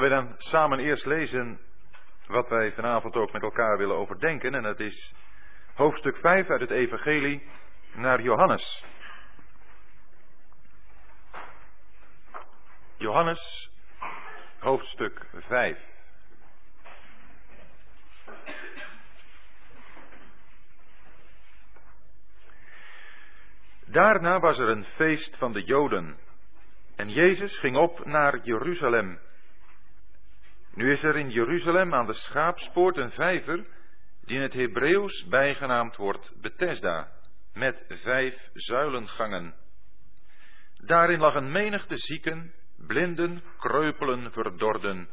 willen wij dan samen eerst lezen wat wij vanavond ook met elkaar willen overdenken. En dat is hoofdstuk 5 uit het Evangelie naar Johannes. Johannes, hoofdstuk 5. Daarna was er een feest van de Joden. En Jezus ging op naar Jeruzalem. Nu is er in Jeruzalem aan de schaapspoort een vijver, die in het Hebreeuws bijgenaamd wordt Bethesda, met vijf zuilengangen. Daarin lag een menigte zieken, blinden, kreupelen, verdorden,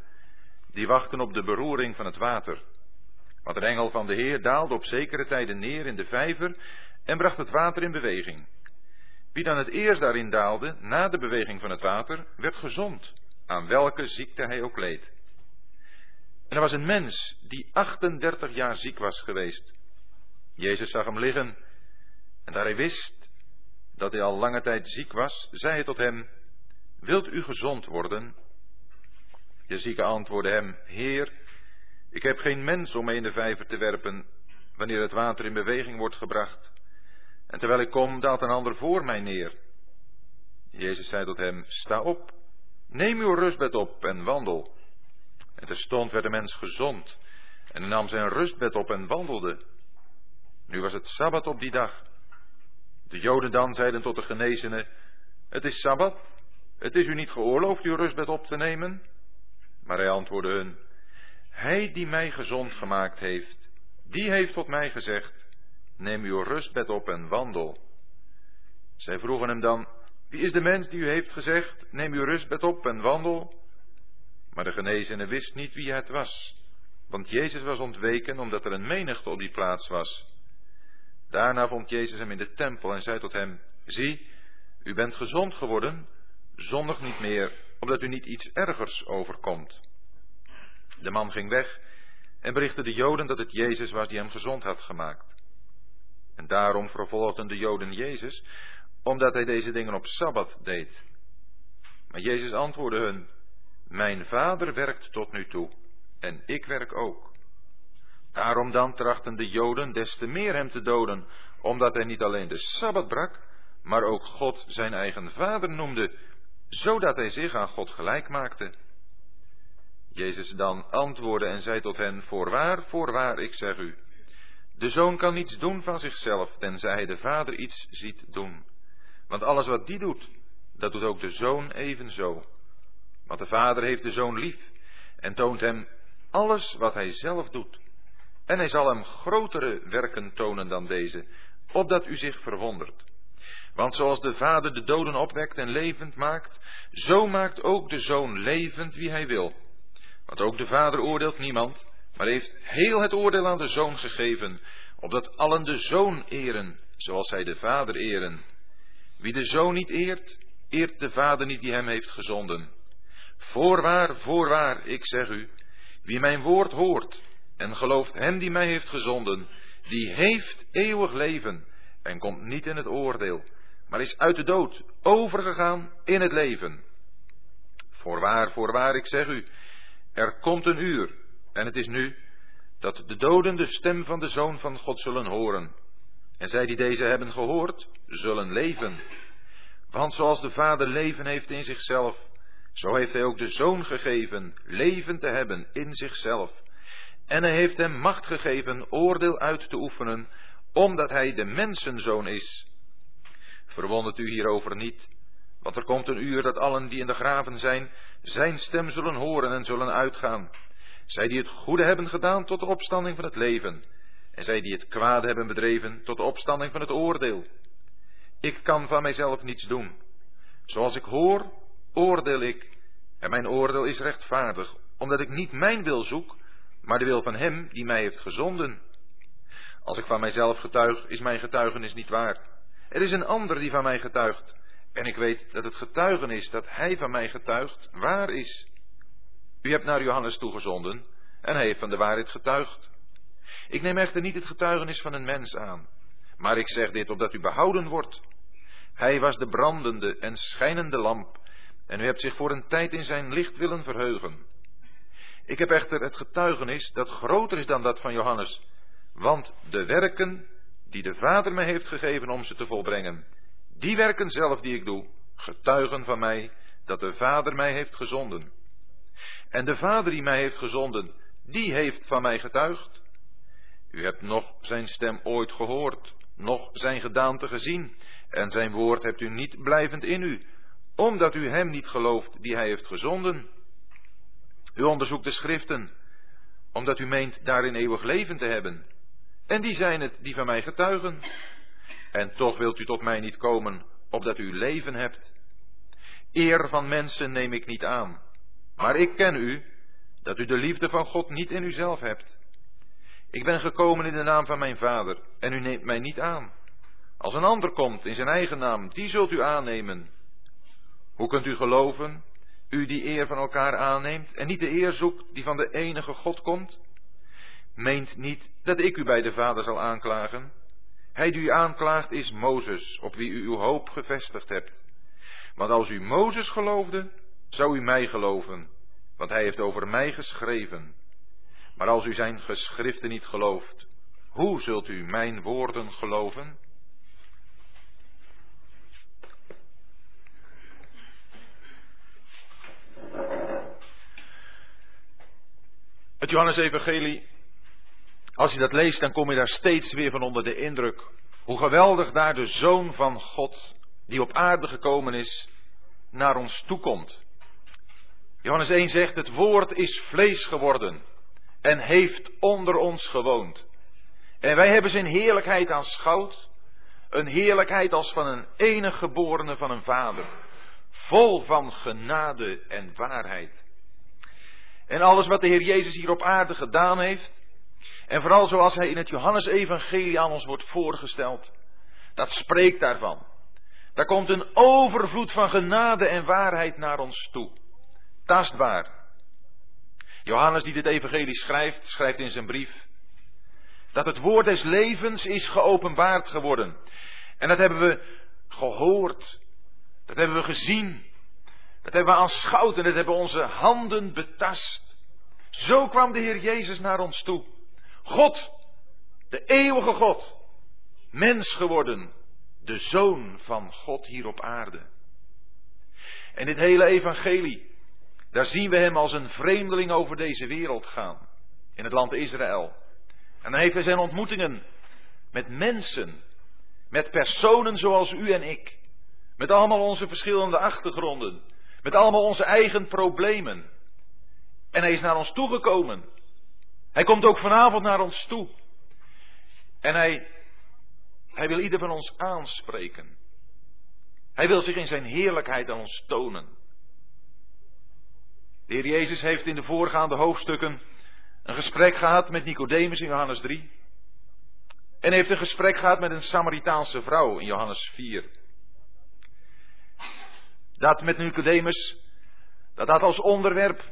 die wachten op de beroering van het water. Want een engel van de Heer daalde op zekere tijden neer in de vijver en bracht het water in beweging. Wie dan het eerst daarin daalde, na de beweging van het water, werd gezond, aan welke ziekte hij ook leed. En er was een mens die 38 jaar ziek was geweest. Jezus zag hem liggen, en daar hij wist dat hij al lange tijd ziek was, zei hij tot hem, Wilt u gezond worden? De zieke antwoordde hem, Heer, ik heb geen mens om mij in de vijver te werpen, wanneer het water in beweging wordt gebracht. En terwijl ik kom, daalt een ander voor mij neer. Jezus zei tot hem, sta op, neem uw rustbed op en wandel. En terstond werd de mens gezond en hij nam zijn rustbed op en wandelde. Nu was het Sabbat op die dag. De Joden dan zeiden tot de genezene, het is Sabbat, het is u niet geoorloofd uw rustbed op te nemen. Maar hij antwoordde hun, hij die mij gezond gemaakt heeft, die heeft tot mij gezegd, neem uw rustbed op en wandel. Zij vroegen hem dan, wie is de mens die u heeft gezegd, neem uw rustbed op en wandel? Maar de genezene wist niet wie het was, want Jezus was ontweken omdat er een menigte op die plaats was. Daarna vond Jezus hem in de tempel en zei tot hem, zie, u bent gezond geworden, zondig niet meer, omdat u niet iets ergers overkomt. De man ging weg en berichtte de Joden dat het Jezus was die hem gezond had gemaakt. En daarom vervolgden de Joden Jezus, omdat hij deze dingen op Sabbat deed. Maar Jezus antwoordde hun, Mijn vader werkt tot nu toe, en ik werk ook. Daarom dan trachten de Joden des te meer hem te doden, omdat hij niet alleen de Sabbat brak, maar ook God zijn eigen vader noemde, zodat hij zich aan God gelijk maakte. Jezus dan antwoordde en zei tot hen, Voorwaar, voorwaar, ik zeg u, de zoon kan niets doen van zichzelf, tenzij hij de vader iets ziet doen. Want alles wat die doet, dat doet ook de zoon evenzo. Want de vader heeft de zoon lief en toont hem alles wat hij zelf doet. En hij zal hem grotere werken tonen dan deze, opdat u zich verwondert. Want zoals de vader de doden opwekt en levend maakt, zo maakt ook de zoon levend wie hij wil. Want ook de vader oordeelt niemand, maar heeft heel het oordeel aan de zoon gegeven, opdat allen de zoon eren, zoals zij de vader eren. Wie de zoon niet eert, eert de vader niet die hem heeft gezonden. Voorwaar, voorwaar, ik zeg u, wie mijn woord hoort en gelooft hem die mij heeft gezonden, die heeft eeuwig leven en komt niet in het oordeel, maar is uit de dood overgegaan in het leven. Voorwaar, voorwaar, ik zeg u, er komt een uur, en het is nu dat de doden de stem van de Zoon van God zullen horen. En zij die deze hebben gehoord, zullen leven. Want zoals de Vader leven heeft in zichzelf, zo heeft hij ook de Zoon gegeven leven te hebben in zichzelf. En hij heeft hem macht gegeven oordeel uit te oefenen, omdat hij de mensenzoon is. Verwondert u hierover niet, want er komt een uur dat allen die in de graven zijn, zijn stem zullen horen en zullen uitgaan. Zij die het goede hebben gedaan tot de opstanding van het leven. En zij die het kwade hebben bedreven tot de opstanding van het oordeel. Ik kan van mijzelf niets doen. Zoals ik hoor, oordeel ik. En mijn oordeel is rechtvaardig, omdat ik niet mijn wil zoek, maar de wil van Hem die mij heeft gezonden. Als ik van mijzelf getuig, is mijn getuigenis niet waar. Er is een ander die van mij getuigt. En ik weet dat het getuigenis dat Hij van mij getuigt waar is. U hebt naar Johannes toegezonden en hij heeft van de waarheid getuigd. Ik neem echter niet het getuigenis van een mens aan, maar ik zeg dit opdat u behouden wordt. Hij was de brandende en schijnende lamp, en u hebt zich voor een tijd in zijn licht willen verheugen. Ik heb echter het getuigenis dat groter is dan dat van Johannes. Want de werken die de Vader mij heeft gegeven om ze te volbrengen, die werken zelf die ik doe, getuigen van mij dat de Vader mij heeft gezonden. En de Vader die mij heeft gezonden, die heeft van mij getuigd. U hebt nog zijn stem ooit gehoord, nog zijn gedaante gezien, en zijn woord hebt u niet blijvend in u, omdat u hem niet gelooft die hij heeft gezonden. U onderzoekt de schriften, omdat u meent daarin eeuwig leven te hebben. En die zijn het die van mij getuigen. En toch wilt u tot mij niet komen, opdat u leven hebt. Eer van mensen neem ik niet aan. Maar ik ken u, dat u de liefde van God niet in uzelf hebt. Ik ben gekomen in de naam van mijn vader, en u neemt mij niet aan. Als een ander komt in zijn eigen naam, die zult u aannemen. Hoe kunt u geloven, u die eer van elkaar aanneemt, en niet de eer zoekt die van de enige God komt? Meent niet dat ik u bij de Vader zal aanklagen. Hij die u aanklaagt is Mozes, op wie u uw hoop gevestigd hebt. Want als u Mozes geloofde, zou u mij geloven, want hij heeft over mij geschreven. Maar als u zijn geschriften niet gelooft, hoe zult u mijn woorden geloven? Het Johannes-evangelie, als je dat leest, dan kom je daar steeds weer van onder de indruk. Hoe geweldig daar de Zoon van God, die op aarde gekomen is, naar ons toekomt. Johannes 1 zegt, het woord is vlees geworden en heeft onder ons gewoond. En wij hebben zijn heerlijkheid aanschouwd, een heerlijkheid als van een enig geborene van een vader, vol van genade en waarheid. En alles wat de Heer Jezus hier op aarde gedaan heeft, en vooral zoals hij in het Johannesevangelie aan ons wordt voorgesteld, dat spreekt daarvan. Daar komt een overvloed van genade en waarheid naar ons toe. Tastbaar. Johannes die dit evangelie schrijft, schrijft in zijn brief dat het woord des levens is geopenbaard geworden. En dat hebben we gehoord. Dat hebben we gezien. Dat hebben we aanschouwd en dat hebben onze handen betast. Zo kwam de Heer Jezus naar ons toe. God, de eeuwige God, mens geworden, de Zoon van God hier op aarde. En dit hele evangelie, daar zien we hem als een vreemdeling over deze wereld gaan, in het land Israël. En dan heeft hij zijn ontmoetingen met mensen, met personen zoals u en ik, met allemaal onze verschillende achtergronden, met allemaal onze eigen problemen. En hij is naar ons toegekomen. Hij komt ook vanavond naar ons toe. En hij, hij wil ieder van ons aanspreken. Hij wil zich in zijn heerlijkheid aan ons tonen. De Heer Jezus heeft in de voorgaande hoofdstukken een gesprek gehad met Nicodemus in Johannes 3. En heeft een gesprek gehad met een Samaritaanse vrouw in Johannes 4. Dat met Nicodemus, dat had als onderwerp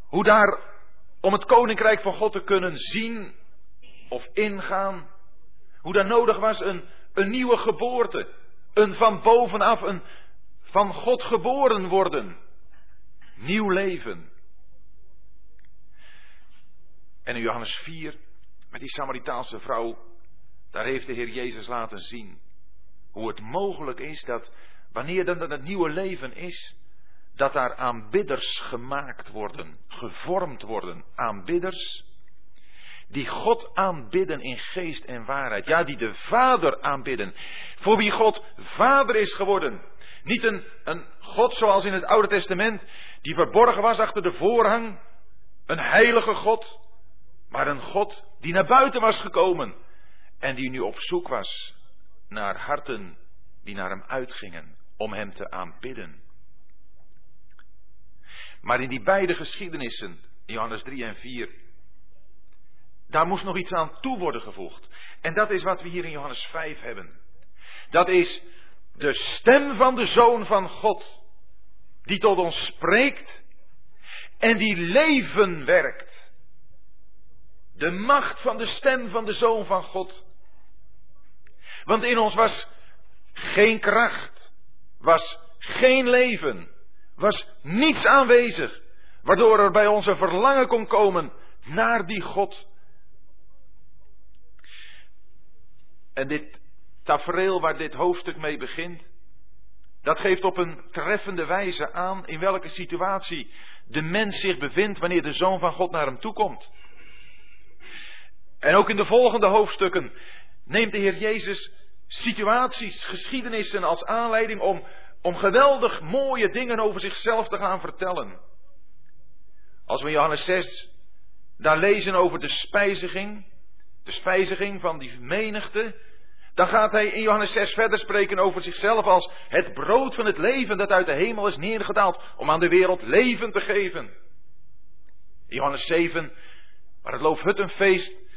hoe daar om het koninkrijk van God te kunnen zien of ingaan, hoe daar nodig was een, een nieuwe geboorte, een van bovenaf, een van God geboren worden, nieuw leven. En in Johannes 4, met die Samaritaanse vrouw, daar heeft de Heer Jezus laten zien hoe het mogelijk is dat wanneer dan dat het nieuwe leven is, dat daar aanbidders gemaakt worden, gevormd worden, aanbidders, die God aanbidden in geest en waarheid. Ja, die de Vader aanbidden. Voor wie God Vader is geworden. Niet een, een God zoals in het Oude Testament, die verborgen was achter de voorhang. Een heilige God. Maar een God die naar buiten was gekomen. En die nu op zoek was naar harten die naar hem uitgingen om hem te aanbidden. Maar in die beide geschiedenissen, Johannes 3 en 4, daar moest nog iets aan toe worden gevoegd. En dat is wat we hier in Johannes 5 hebben. Dat is de stem van de Zoon van God, die tot ons spreekt en die leven werkt. De macht van de stem van de Zoon van God. Want in ons was geen kracht, was geen leven, was niets aanwezig, Waardoor er bij ons een verlangen kon komen naar die God. En dit tafereel waar dit hoofdstuk mee begint, dat geeft op een treffende wijze aan in welke situatie de mens zich bevindt wanneer de Zoon van God naar hem toekomt. En ook in de volgende hoofdstukken neemt de Heer Jezus situaties, geschiedenissen als aanleiding om, om geweldig mooie dingen over zichzelf te gaan vertellen. Als we Johannes 6 daar lezen over de spijziging, de spijziging van die menigte, dan gaat hij in Johannes 6 verder spreken over zichzelf als het brood van het leven dat uit de hemel is neergedaald om aan de wereld leven te geven. Johannes 7, waar het Loofhuttenfeest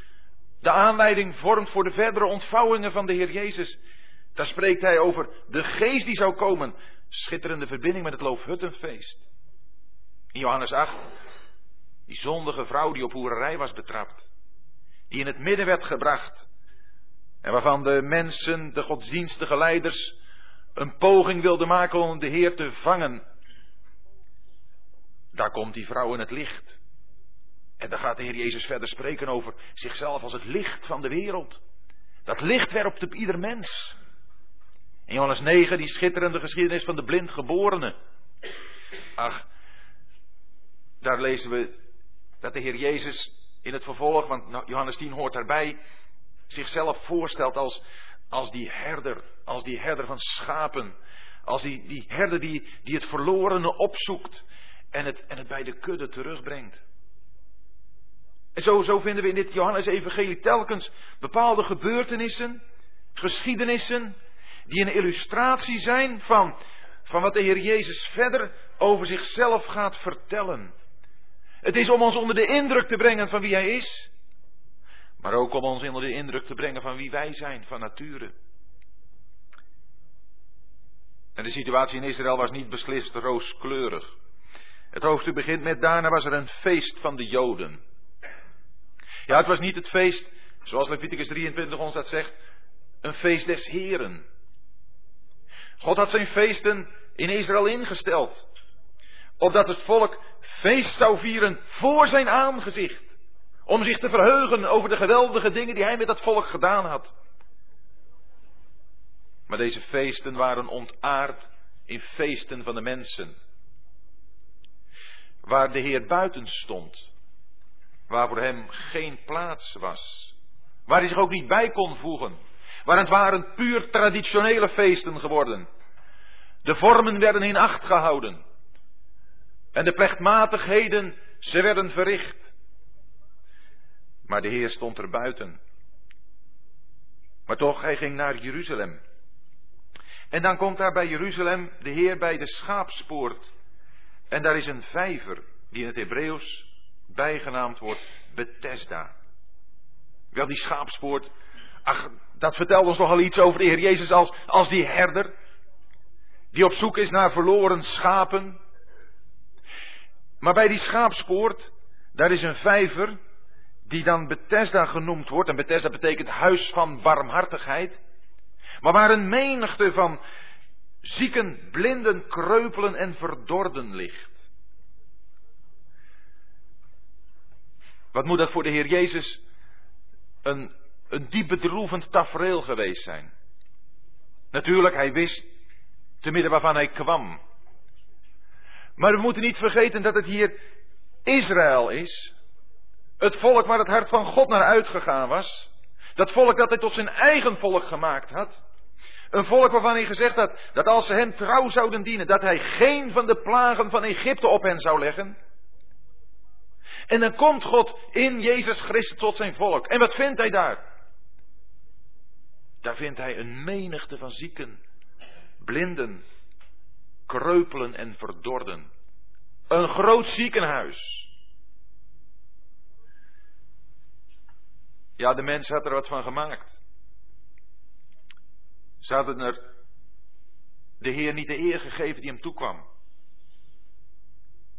de aanleiding vormt voor de verdere ontvouwingen van de Heer Jezus. Daar spreekt hij over de geest die zou komen. Schitterende verbinding met het Loofhuttenfeest. In Johannes 8, die zondige vrouw die op hoererij was betrapt. Die in het midden werd gebracht. En waarvan de mensen, de godsdienstige leiders, een poging wilden maken om de Heer te vangen. Daar komt die vrouw in het licht. En dan gaat de Heer Jezus verder spreken over zichzelf als het licht van de wereld. Dat licht werpt op ieder mens. In Johannes 9, die schitterende geschiedenis van de blindgeborene. Ach, daar lezen we dat de Heer Jezus in het vervolg, want nou, Johannes 10 hoort daarbij, zichzelf voorstelt als, als die herder, als die herder van schapen. Als die, die herder die, die het verlorene opzoekt en het, en het bij de kudde terugbrengt. En zo, zo vinden we in dit Johannes-evangelie telkens bepaalde gebeurtenissen, geschiedenissen, die een illustratie zijn van, van wat de Heer Jezus verder over zichzelf gaat vertellen. Het is om ons onder de indruk te brengen van wie Hij is, maar ook om ons onder de indruk te brengen van wie wij zijn van nature. En de situatie in Israël was niet beslist rooskleurig. Het hoofdstuk begint met daarna was er een feest van de Joden. Ja, het was niet het feest, zoals Leviticus 23 ons dat zegt, een feest des Heren. God had zijn feesten in Israël ingesteld, opdat het volk feest zou vieren voor zijn aangezicht, om zich te verheugen over de geweldige dingen die hij met dat volk gedaan had. Maar deze feesten waren ontaard in feesten van de mensen, waar de Heer buiten stond waar voor hem geen plaats was. Waar hij zich ook niet bij kon voegen. Waar het waren puur traditionele feesten geworden. De vormen werden in acht gehouden. En de plechtmatigheden, ze werden verricht. Maar de Heer stond er buiten. Maar toch, hij ging naar Jeruzalem. En dan komt daar bij Jeruzalem de Heer bij de schaapspoort. En daar is een vijver, die in het Hebreeuws bijgenaamd wordt Bethesda. Wel, die schaapspoort, ach, dat vertelt ons nogal iets over de Heer Jezus als, als die herder, die op zoek is naar verloren schapen. Maar bij die schaapspoort, daar is een vijver, die dan Bethesda genoemd wordt. En Bethesda betekent huis van barmhartigheid. Maar waar een menigte van zieken, blinden, kreupelen en verdorden ligt. Wat moet dat voor de Heer Jezus een, een diep bedroevend tafereel geweest zijn. Natuurlijk, hij wist te midden waarvan hij kwam. Maar we moeten niet vergeten dat het hier Israël is. Het volk waar het hart van God naar uitgegaan was. Dat volk dat hij tot zijn eigen volk gemaakt had. Een volk waarvan hij gezegd had dat als ze hem trouw zouden dienen, dat hij geen van de plagen van Egypte op hen zou leggen. En dan komt God in Jezus Christus tot zijn volk. En wat vindt hij daar? Daar vindt hij een menigte van zieken, blinden, kreupelen en verdorden. Een groot ziekenhuis. Ja, de mens had er wat van gemaakt. Ze hadden er de Heer niet de eer gegeven die hem toekwam.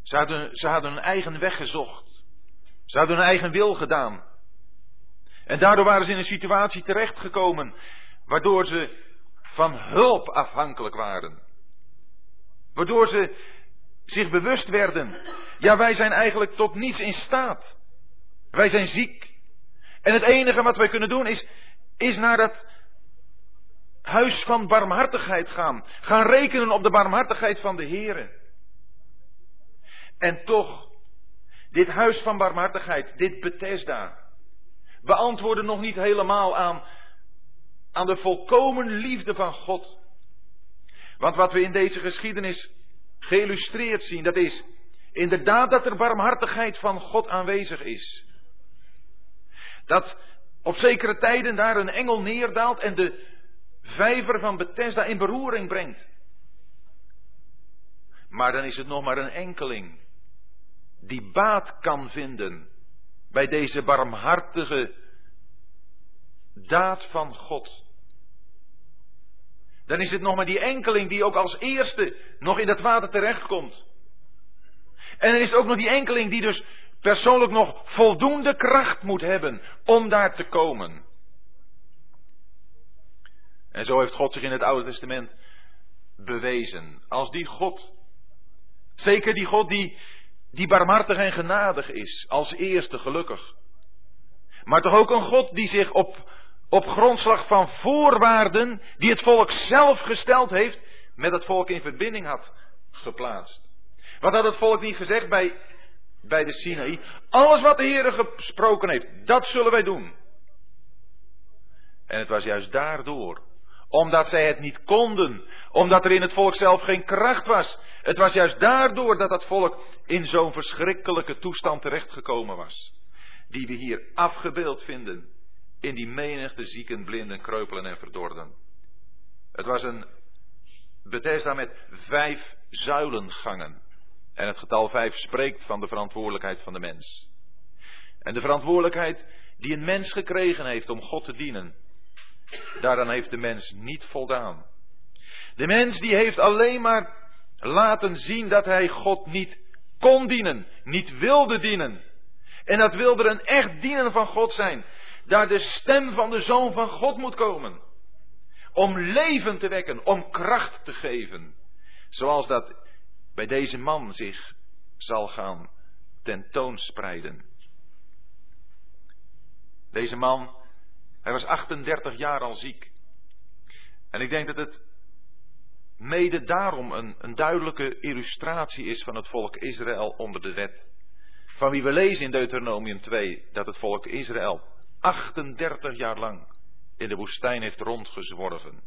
Ze ze hadden hun eigen weg gezocht. Ze hadden hun eigen wil gedaan. En daardoor waren ze in een situatie terechtgekomen waardoor ze van hulp afhankelijk waren. Waardoor ze zich bewust werden. Ja, wij zijn eigenlijk tot niets in staat. Wij zijn ziek. En het enige wat wij kunnen doen is, is naar dat huis van barmhartigheid gaan. Gaan rekenen op de barmhartigheid van de Heer. En toch, dit huis van barmhartigheid, dit Bethesda, beantwoorden nog niet helemaal aan, aan de volkomen liefde van God. Want wat we in deze geschiedenis geïllustreerd zien, dat is inderdaad dat er barmhartigheid van God aanwezig is. Dat op zekere tijden daar een engel neerdaalt en de vijver van Bethesda in beroering brengt. Maar dan is het nog maar een enkeling die baat kan vinden bij deze barmhartige daad van God. Dan is het nog maar die enkeling die ook als eerste nog in dat water terechtkomt. En dan is ook nog die enkeling die dus persoonlijk nog voldoende kracht moet hebben om daar te komen. En zo heeft God zich in het Oude Testament bewezen. Als die God, zeker die God die, die barmhartig en genadig is, als eerste gelukkig. Maar toch ook een God die zich op, op grondslag van voorwaarden, die het volk zelf gesteld heeft, met het volk in verbinding had geplaatst. Wat had het volk niet gezegd bij, bij de Sinaï? Alles wat de Heer gesproken heeft, dat zullen wij doen. En het was juist daardoor omdat zij het niet konden. Omdat er in het volk zelf geen kracht was. Het was juist daardoor dat dat volk in zo'n verschrikkelijke toestand terechtgekomen was. Die we hier afgebeeld vinden. In die menigte zieken, blinden, kreupelen en verdorden. Het was een Bethesda met vijf zuilengangen. En het getal vijf spreekt van de verantwoordelijkheid van de mens. En de verantwoordelijkheid die een mens gekregen heeft om God te dienen. Daaraan heeft de mens niet voldaan. De mens die heeft alleen maar laten zien dat hij God niet kon dienen, niet wilde dienen. En dat wilde een echt dienen van God zijn. Daar de stem van de Zoon van God moet komen. Om leven te wekken, om kracht te geven. Zoals dat bij deze man zich zal gaan tentoonspreiden. Deze man hij was 38 jaar al ziek. En ik denk dat het mede daarom een, een duidelijke illustratie is van het volk Israël onder de wet. Van wie we lezen in Deuteronomium 2 dat het volk Israël 38 jaar lang in de woestijn heeft rondgezworven.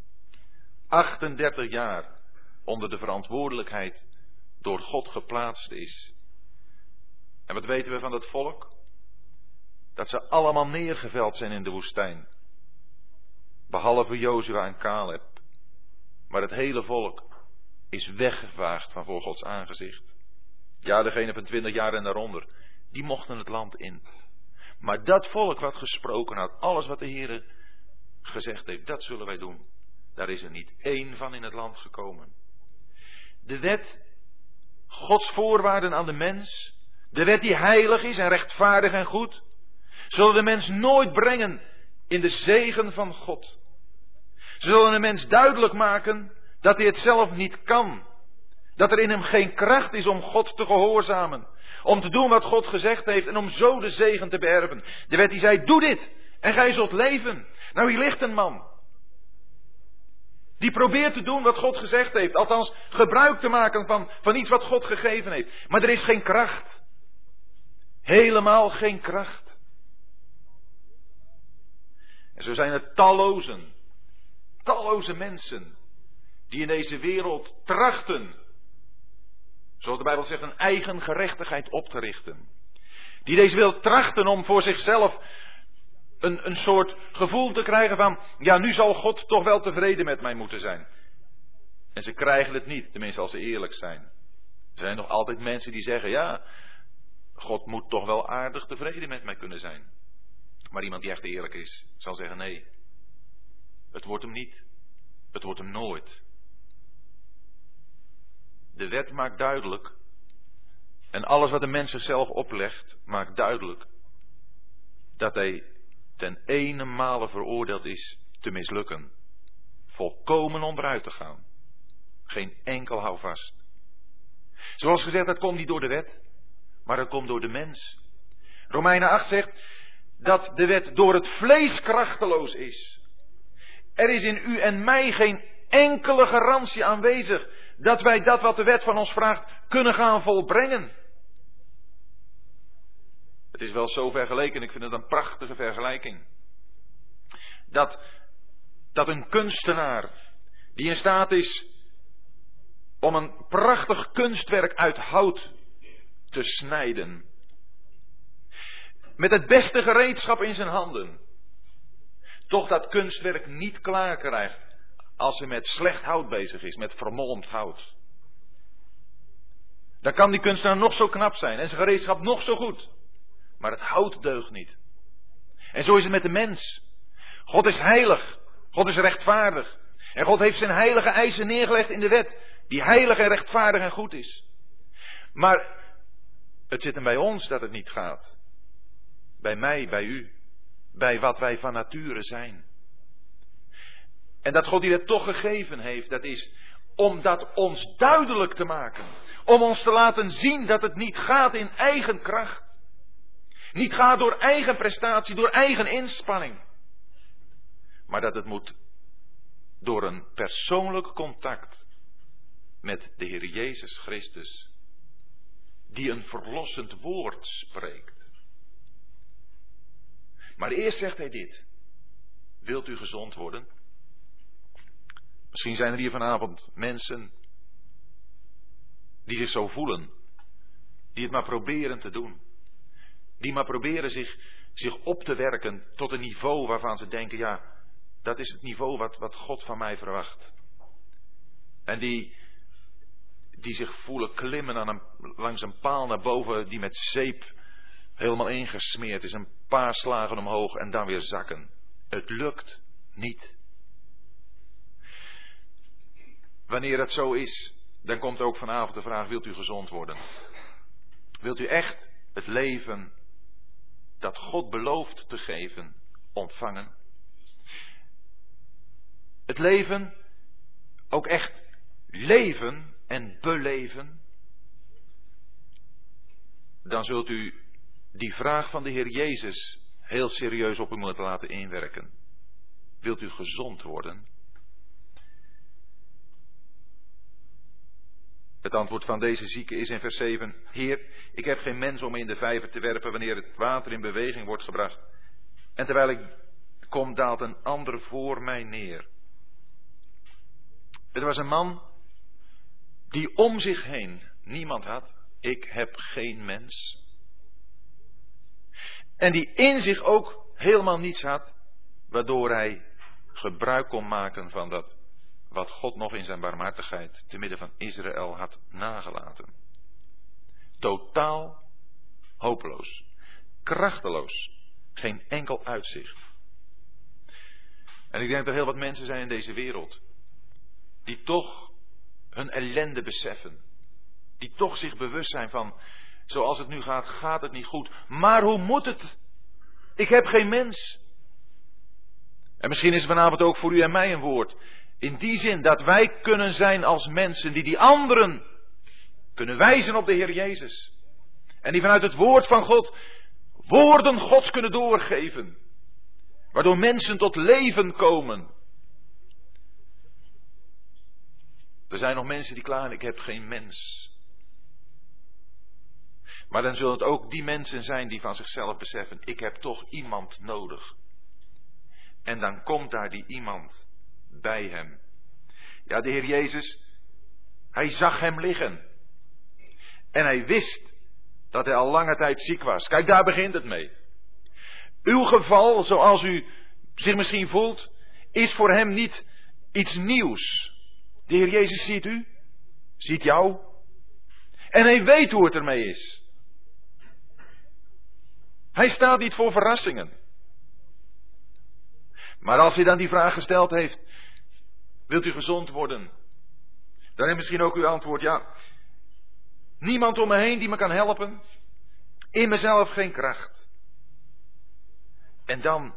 38 jaar onder de verantwoordelijkheid door God geplaatst is. En wat weten we van dat volk? Dat ze allemaal neergeveld zijn in de woestijn. Behalve Jozua en Caleb. Maar het hele volk is weggevaagd van voor Gods aangezicht. Ja, degene van twintig jaar en daaronder, die mochten het land in. Maar dat volk wat gesproken had, alles wat de Heer gezegd heeft, dat zullen wij doen. Daar is er niet één van in het land gekomen. De wet, Gods voorwaarden aan de mens, de wet die heilig is en rechtvaardig en goed, zullen de mens nooit brengen in de zegen van God. Ze zullen de mens duidelijk maken dat hij het zelf niet kan. Dat er in hem geen kracht is om God te gehoorzamen. Om te doen wat God gezegd heeft en om zo de zegen te beërven. De wet die zei, doe dit en gij zult leven. Nou, hier ligt een man. Die probeert te doen wat God gezegd heeft. Althans, gebruik te maken van, van iets wat God gegeven heeft. Maar er is geen kracht. Helemaal geen kracht. En zo zijn er tallozen, talloze mensen die in deze wereld trachten, zoals de Bijbel zegt, een eigen gerechtigheid op te richten. Die deze wereld trachten om voor zichzelf een, een soort gevoel te krijgen van, ja, nu zal God toch wel tevreden met mij moeten zijn. En ze krijgen het niet, tenminste als ze eerlijk zijn. Er zijn nog altijd mensen die zeggen, ja, God moet toch wel aardig tevreden met mij kunnen zijn. Maar iemand die echt eerlijk is, zal zeggen nee. Het wordt hem niet. Het wordt hem nooit. De wet maakt duidelijk. En alles wat de mens zichzelf oplegt, maakt duidelijk. Dat hij ten ene male veroordeeld is te mislukken. Volkomen onderuit te gaan. Geen enkel houvast. Zoals gezegd, dat komt niet door de wet, maar dat komt door de mens. Romeinen 8 zegt dat de wet door het vlees krachteloos is. Er is in u en mij geen enkele garantie aanwezig dat wij dat wat de wet van ons vraagt kunnen gaan volbrengen. Het is wel zo vergeleken, ik vind het een prachtige vergelijking. Dat, dat een kunstenaar die in staat is om een prachtig kunstwerk uit hout te snijden. Met het beste gereedschap in zijn handen. Toch dat kunstwerk niet klaar krijgt als hij met slecht hout bezig is, met vermolmd hout. Dan kan die kunstenaar nog zo knap zijn en zijn gereedschap nog zo goed. Maar het hout deugt niet. En zo is het met de mens. God is heilig. God is rechtvaardig. En God heeft zijn heilige eisen neergelegd in de wet. Die heilig en rechtvaardig en goed is. Maar het zit hem bij ons dat het niet gaat. Bij mij, bij u. Bij wat wij van nature zijn. En dat God die dat toch gegeven heeft, dat is om dat ons duidelijk te maken. Om ons te laten zien dat het niet gaat in eigen kracht. Niet gaat door eigen prestatie, door eigen inspanning. Maar dat het moet door een persoonlijk contact met de Heer Jezus Christus, die een verlossend woord spreekt. Maar eerst zegt hij dit. Wilt u gezond worden? Misschien zijn er hier vanavond mensen die zich zo voelen, die het maar proberen te doen, die maar proberen zich, zich op te werken tot een niveau waarvan ze denken, ja, dat is het niveau wat, wat God van mij verwacht. En die, die zich voelen klimmen aan een, langs een paal naar boven die met zeep helemaal ingesmeerd is. Een paar slagen omhoog en dan weer zakken. Het lukt niet. Wanneer het zo is, dan komt ook vanavond de vraag: wilt u gezond worden? Wilt u echt het leven dat God belooft te geven ontvangen? Het leven ook echt leven en beleven? Dan zult u die vraag van de Heer Jezus heel serieus op u moeten laten inwerken. Wilt u gezond worden? Het antwoord van deze zieke is in vers 7: Heer, ik heb geen mens om in de vijver te werpen wanneer het water in beweging wordt gebracht. En terwijl ik kom, daalt een ander voor mij neer. Het was een man die om zich heen niemand had. Ik heb geen mens. En die in zich ook helemaal niets had, waardoor hij gebruik kon maken van dat wat God nog in zijn barmhartigheid te midden van Israël had nagelaten. Totaal hopeloos, krachteloos, geen enkel uitzicht. En ik denk dat er heel wat mensen zijn in deze wereld die toch hun ellende beseffen, die toch zich bewust zijn van, zoals het nu gaat, gaat het niet goed. Maar hoe moet het? Ik heb geen mens. En misschien is vanavond ook voor u en mij een woord. In die zin dat wij kunnen zijn als mensen die die anderen kunnen wijzen op de Heer Jezus. En die vanuit het woord van God woorden Gods kunnen doorgeven. Waardoor mensen tot leven komen. Er zijn nog mensen die klagen, ik heb geen mens. Maar dan zullen het ook die mensen zijn die van zichzelf beseffen, ik heb toch iemand nodig. En dan komt daar die iemand bij hem. Ja, de Heer Jezus, hij zag hem liggen. En hij wist dat hij al lange tijd ziek was. Kijk, daar begint het mee. Uw geval, zoals u zich misschien voelt, is voor hem niet iets nieuws. De Heer Jezus ziet u, ziet jou. En hij weet hoe het ermee is. Hij staat niet voor verrassingen. Maar als hij dan die vraag gesteld heeft, wilt u gezond worden? Dan heeft misschien ook uw antwoord, ja, niemand om me heen die me kan helpen. In mezelf geen kracht. En dan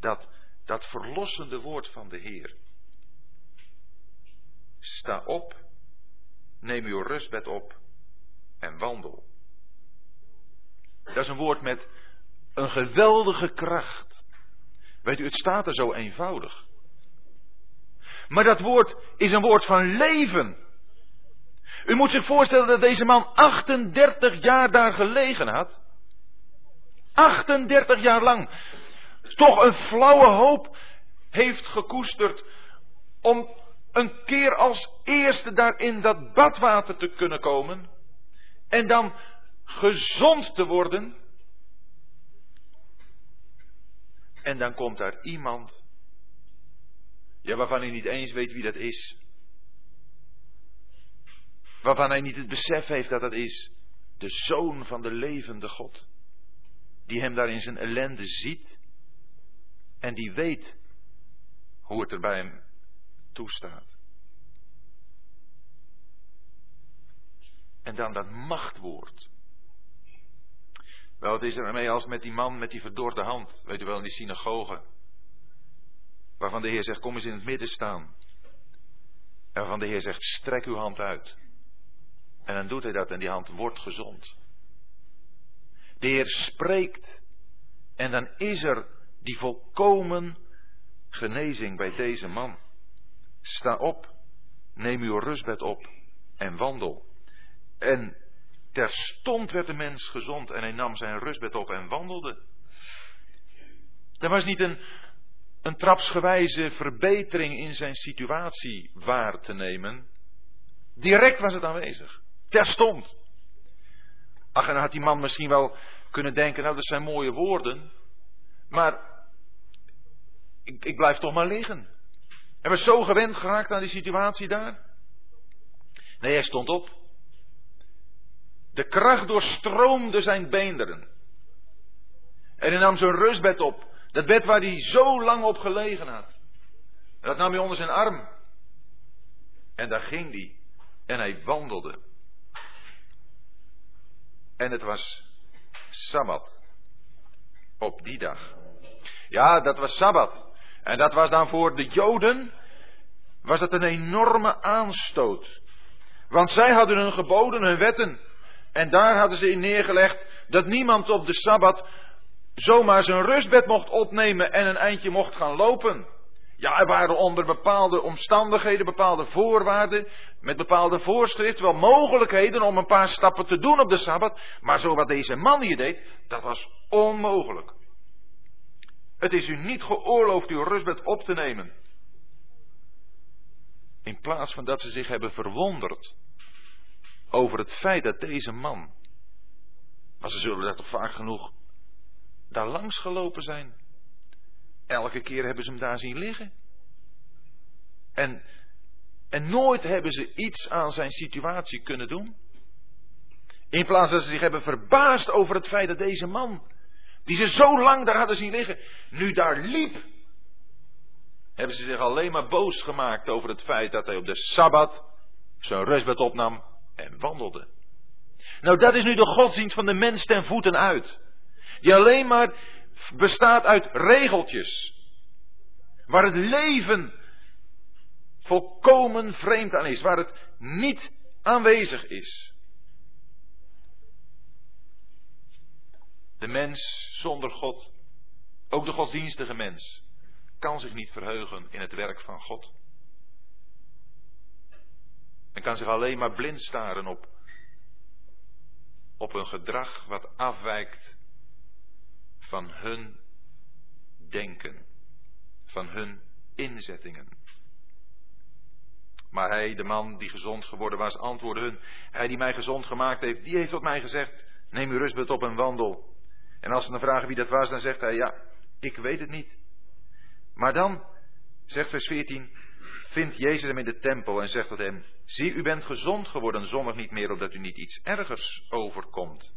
dat, dat verlossende woord van de Heer. Sta op, neem uw rustbed op en wandel. Dat is een woord met een geweldige kracht. Weet u, het staat er zo eenvoudig. Maar dat woord is een woord van leven. U moet zich voorstellen dat deze man 38 jaar daar gelegen had. 38 jaar lang. Toch een flauwe hoop heeft gekoesterd om een keer als eerste daar in dat badwater te kunnen komen. En dan gezond te worden. En dan komt daar iemand. Ja, waarvan hij niet eens weet wie dat is. Waarvan hij niet het besef heeft dat dat is de zoon van de levende God. Die hem daar in zijn ellende ziet. En die weet hoe het er bij hem toestaat. En dan dat machtwoord. Wel, wat is er ermee als met die man met die verdorde hand, weet u wel, in die synagoge. Waarvan de Heer zegt, kom eens in het midden staan. En waarvan de Heer zegt, strek uw hand uit. En dan doet hij dat en die hand wordt gezond. De Heer spreekt en dan is er die volkomen genezing bij deze man. Sta op, neem uw rustbed op en wandel. En terstond werd de mens gezond en hij nam zijn rustbed op en wandelde. Er was niet een, een trapsgewijze verbetering in zijn situatie waar te nemen. Direct was het aanwezig. Terstond. Ach, en dan had die man misschien wel kunnen denken, nou dat zijn mooie woorden. Maar ik, ik blijf toch maar liggen. Hij was zo gewend geraakt aan die situatie daar. Nee, hij stond op. De kracht doorstroomde zijn beenderen. En hij nam zijn rustbed op. Dat bed waar hij zo lang op gelegen had. Dat nam hij onder zijn arm. En daar ging hij. En hij wandelde. En het was Sabbat. Op die dag. Ja, dat was Sabbat. En dat was dan voor de Joden, was dat een enorme aanstoot. Want zij hadden hun geboden, hun wetten. En daar hadden ze in neergelegd dat niemand op de Sabbat zomaar zijn rustbed mocht opnemen en een eindje mocht gaan lopen. Ja, er waren onder bepaalde omstandigheden, bepaalde voorwaarden, met bepaalde voorschriften wel mogelijkheden om een paar stappen te doen op de Sabbat. Maar zo wat deze man hier deed, dat was onmogelijk. Het is u niet geoorloofd uw rustbed op te nemen. In plaats van dat ze zich hebben verwonderd over het feit dat deze man, maar ze zullen dat toch vaak genoeg, daar langs gelopen zijn. Elke keer hebben ze hem daar zien liggen. En, en nooit hebben ze iets aan zijn situatie kunnen doen. In plaats dat ze zich hebben verbaasd over het feit dat deze man, die ze zo lang daar hadden zien liggen, nu daar liep. Hebben ze zich alleen maar boos gemaakt over het feit dat hij op de Sabbat zijn rustbed opnam en wandelde. Nou, dat is nu de godsdienst van de mens ten voeten uit. Die alleen maar bestaat uit regeltjes. Waar het leven volkomen vreemd aan is. Waar het niet aanwezig is. De mens zonder God, ook de godsdienstige mens, kan zich niet verheugen in het werk van God. En kan zich alleen maar blind staren op, op een gedrag wat afwijkt van hun denken, van hun inzettingen. Maar hij, de man die gezond geworden was, antwoordde hun, hij die mij gezond gemaakt heeft, die heeft tot mij gezegd, neem uw rustbed op en wandel. En als ze dan vragen wie dat was, dan zegt hij, ja, ik weet het niet. Maar dan, zegt vers 14, vindt Jezus hem in de tempel en zegt tot hem, zie, u bent gezond geworden, zondig niet meer, opdat u niet iets ergers overkomt.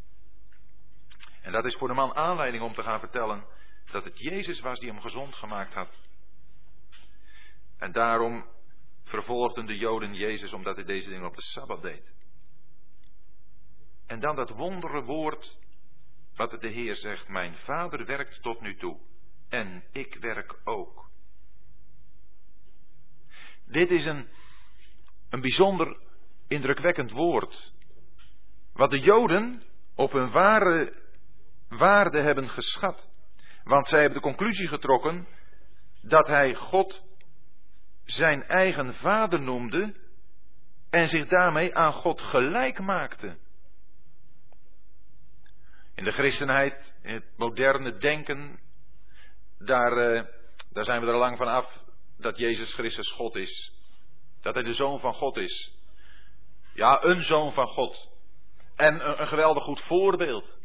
En dat is voor de man aanleiding om te gaan vertellen dat het Jezus was die hem gezond gemaakt had. En daarom vervolgden de Joden Jezus omdat hij deze dingen op de Sabbat deed. En dan dat wondere woord wat de Heer zegt, mijn vader werkt tot nu toe en ik werk ook. Dit is een, een bijzonder indrukwekkend woord. wat de Joden op hun ware waarde hebben geschat. Want zij hebben de conclusie getrokken dat hij God zijn eigen vader noemde en zich daarmee aan God gelijk maakte. In de christenheid, in het moderne denken, daar, eh, daar zijn we er lang van af dat Jezus Christus God is. Dat hij de zoon van God is. Ja, een zoon van God. En een, geweldig goed voorbeeld.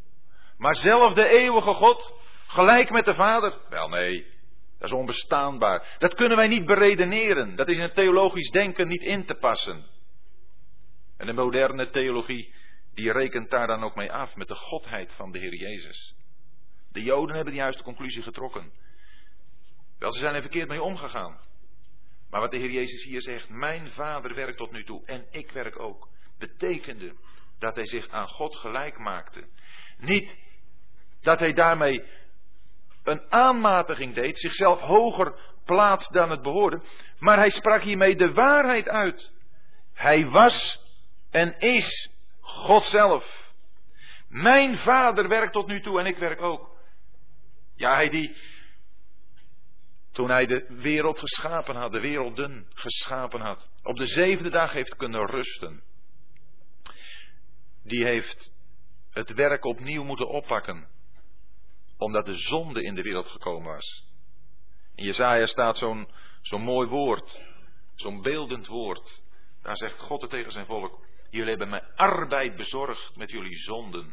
Maar zelf de eeuwige God, gelijk met de Vader? Wel nee, dat is onbestaanbaar. Dat kunnen wij niet beredeneren. Dat is in het theologisch denken niet in te passen. En de moderne theologie, die rekent daar dan ook mee af met de godheid van de Heer Jezus. De Joden hebben de juiste conclusie getrokken. Wel, ze zijn er verkeerd mee omgegaan. Maar wat de Heer Jezus hier zegt, mijn vader werkt tot nu toe en ik werk ook, betekende dat hij zich aan God gelijk maakte. Niet dat hij daarmee een aanmatiging deed, zichzelf hoger plaatst dan het behoorde, maar hij sprak hiermee de waarheid uit. Hij was en is God zelf. Mijn vader werkt tot nu toe en ik werk ook. Ja, hij die, toen hij de wereld geschapen had, de werelden geschapen had, op de zevende dag heeft kunnen rusten. Die heeft het werk opnieuw moeten oppakken, omdat de zonde in de wereld gekomen was. In Jezaja staat zo'n zo'n mooi woord, zo'n beeldend woord. Daar zegt God tegen zijn volk. Jullie hebben mij arbeid bezorgd met jullie zonden.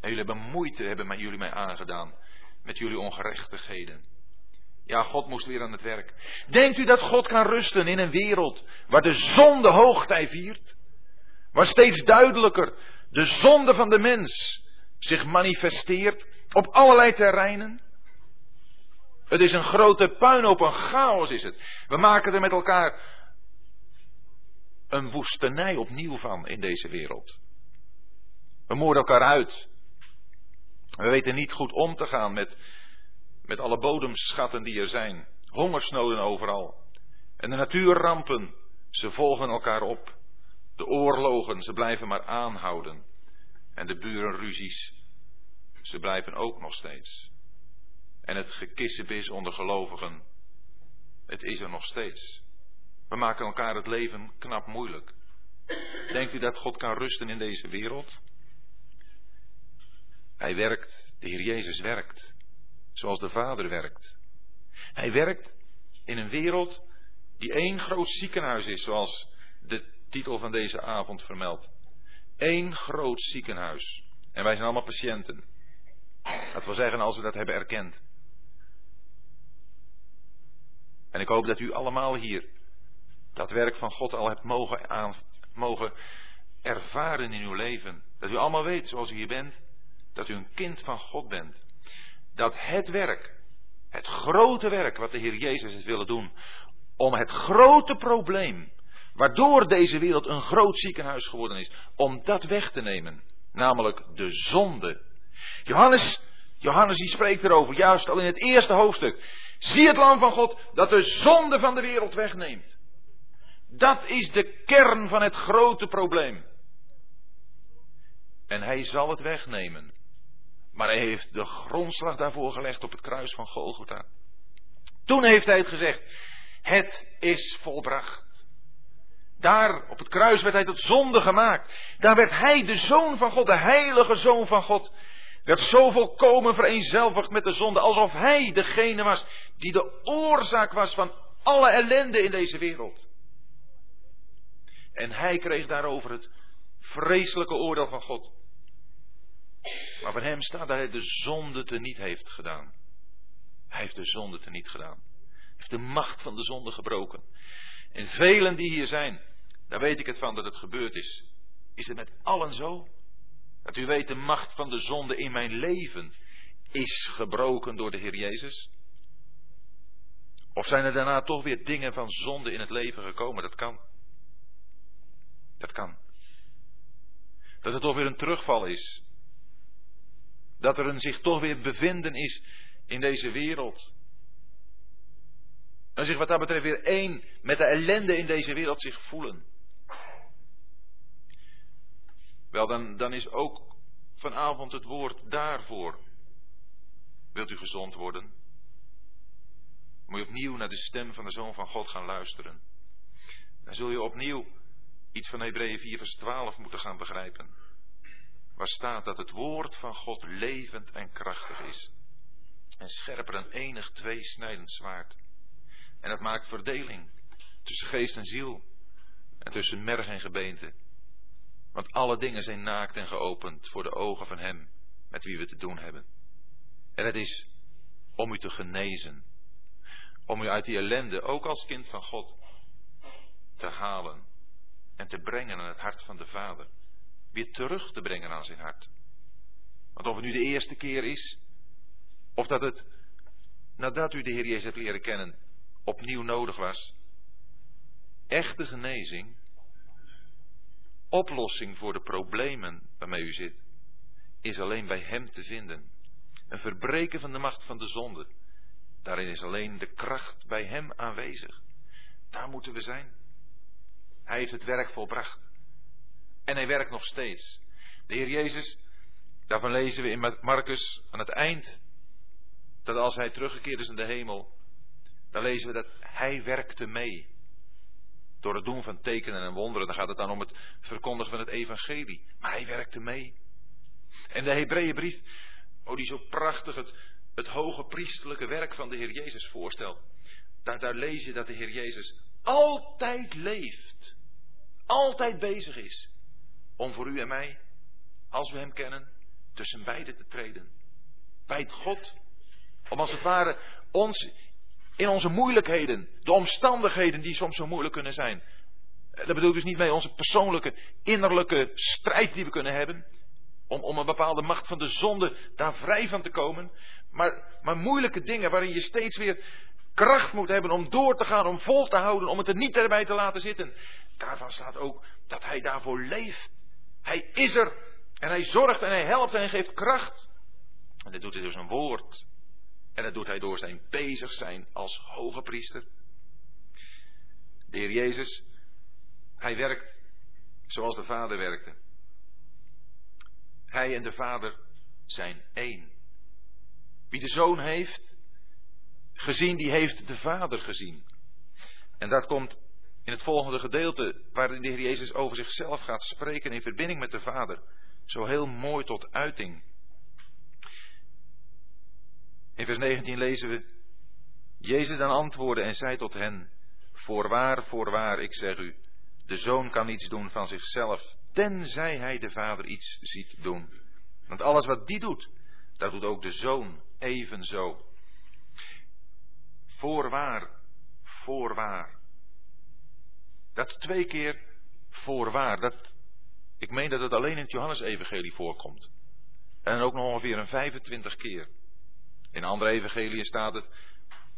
En jullie hebben moeite, hebben jullie mij aangedaan met jullie ongerechtigheden. Ja, God moest weer aan het werk. Denkt u dat God kan rusten in een wereld waar de zonde hoogtij viert? Waar steeds duidelijker de zonde van de mens zich manifesteert op allerlei terreinen? Het is een grote puinhoop, een chaos is het. We maken er met elkaar een woestenij opnieuw van in deze wereld. We moorden elkaar uit. We weten niet goed om te gaan met, met alle bodemschatten die er zijn. Hongersnoden overal. En de natuurrampen, ze volgen elkaar op. De oorlogen, ze blijven maar aanhouden. En de burenruzies, ze blijven ook nog steeds. En het gekissebis onder gelovigen, het is er nog steeds. We maken elkaar het leven knap moeilijk. Denkt u dat God kan rusten in deze wereld? Hij werkt, de Heer Jezus werkt, zoals de Vader werkt. Hij werkt in een wereld die één groot ziekenhuis is, zoals de titel van deze avond vermeldt. Eén groot ziekenhuis. En wij zijn allemaal patiënten. Dat wil zeggen als we dat hebben erkend. En ik hoop dat u allemaal hier dat werk van God al hebt mogen, aan, mogen ervaren in uw leven. Dat u allemaal weet, zoals u hier bent, dat u een kind van God bent. Dat het werk, het grote werk wat de Heer Jezus heeft willen doen, om het grote probleem, waardoor deze wereld een groot ziekenhuis geworden is, om dat weg te nemen. Namelijk de zonde. Johannes, Johannes die spreekt erover, juist al in het eerste hoofdstuk. Zie het lam van God dat de zonde van de wereld wegneemt. Dat is de kern van het grote probleem. En hij zal het wegnemen. Maar hij heeft de grondslag daarvoor gelegd op het kruis van Golgotha. Toen heeft hij het gezegd. Het is volbracht. Daar op het kruis werd hij tot zonde gemaakt. Daar werd hij de zoon van God, de heilige zoon van God. Werd zo volkomen vereenzelvigd met de zonde. Alsof hij degene was die de oorzaak was van alle ellende in deze wereld. En hij kreeg daarover het vreselijke oordeel van God. Maar van hem staat dat hij de zonde te niet heeft gedaan. Hij heeft de zonde te niet gedaan. Hij heeft de macht van de zonde gebroken. En velen die hier zijn, daar weet ik het van dat het gebeurd is. Is het met allen zo? Dat u weet, de macht van de zonde in mijn leven is gebroken door de Heer Jezus? Of zijn er daarna toch weer dingen van zonde in het leven gekomen? Dat kan. Dat kan. Dat er toch weer een terugval is. Dat er een zich toch weer bevinden is in deze wereld. En zich wat dat betreft weer één met de ellende in deze wereld zich voelen. Wel, dan, dan is ook vanavond het woord daarvoor. Wilt u gezond worden? Moet je opnieuw naar de stem van de Zoon van God gaan luisteren. Dan zul je opnieuw iets van Hebreeën 4 vers 12 moeten gaan begrijpen. Waar staat dat het woord van God levend en krachtig is. En scherper dan enig tweesnijdend zwaard. En dat maakt verdeling tussen geest en ziel. En tussen merg en gebeente. Want alle dingen zijn naakt en geopend voor de ogen van Hem met wie we te doen hebben. En het is om u te genezen. Om u uit die ellende, ook als kind van God, te halen en te brengen aan het hart van de Vader. Weer terug te brengen aan zijn hart. Want of het nu de eerste keer is, of dat het nadat u de Heer Jezus hebt leren kennen, opnieuw nodig was. Echte genezing, oplossing voor de problemen waarmee u zit, is alleen bij Hem te vinden. Een verbreken van de macht van de zonde. Daarin is alleen de kracht bij Hem aanwezig. Daar moeten we zijn. Hij heeft het werk volbracht. En hij werkt nog steeds. De Heer Jezus, daarvan lezen we in Marcus aan het eind, dat als hij teruggekeerd is in de hemel, dan lezen we dat hij werkte mee. Door het doen van tekenen en wonderen, dan gaat het dan om het verkondigen van het evangelie. Maar hij werkte mee. En de Hebreeënbrief, oh die zo prachtig het, het hoge priestelijke werk van de Heer Jezus voorstelt. Daar, daar lees je dat de Heer Jezus altijd leeft altijd bezig is om voor u en mij, als we Hem kennen, tussen beiden te treden. Bij God. Om als het ware ons in onze moeilijkheden, de omstandigheden die soms zo moeilijk kunnen zijn. Dat bedoel ik dus niet mee onze persoonlijke, innerlijke strijd die we kunnen hebben. Om, om een bepaalde macht van de zonde daar vrij van te komen. Maar, maar moeilijke dingen waarin je steeds weer kracht moet hebben om door te gaan, om vol te houden, om het er niet erbij te laten zitten. Daarvan staat ook dat hij daarvoor leeft. Hij is er en hij zorgt en hij helpt en hij geeft kracht. En dat doet hij door zijn woord. En dat doet hij door zijn bezig zijn als hoge priester. De Heer Jezus, hij werkt zoals de Vader werkte. Hij en de Vader zijn één. Wie de Zoon heeft, gezien, die heeft de Vader gezien. En dat komt in het volgende gedeelte, waarin de Heer Jezus over zichzelf gaat spreken in verbinding met de Vader, zo heel mooi tot uiting. In vers 19 lezen we, Jezus dan antwoordde en zei tot hen, Voorwaar, voorwaar, ik zeg u, de zoon kan iets doen van zichzelf, tenzij hij de vader iets ziet doen. Want alles wat die doet, dat doet ook de zoon evenzo. Voorwaar, voorwaar. Dat twee keer voorwaar. Dat, ik meen dat het alleen in het Johannesevangelie voorkomt. En ook nog ongeveer een 25 keer. In andere evangeliën staat het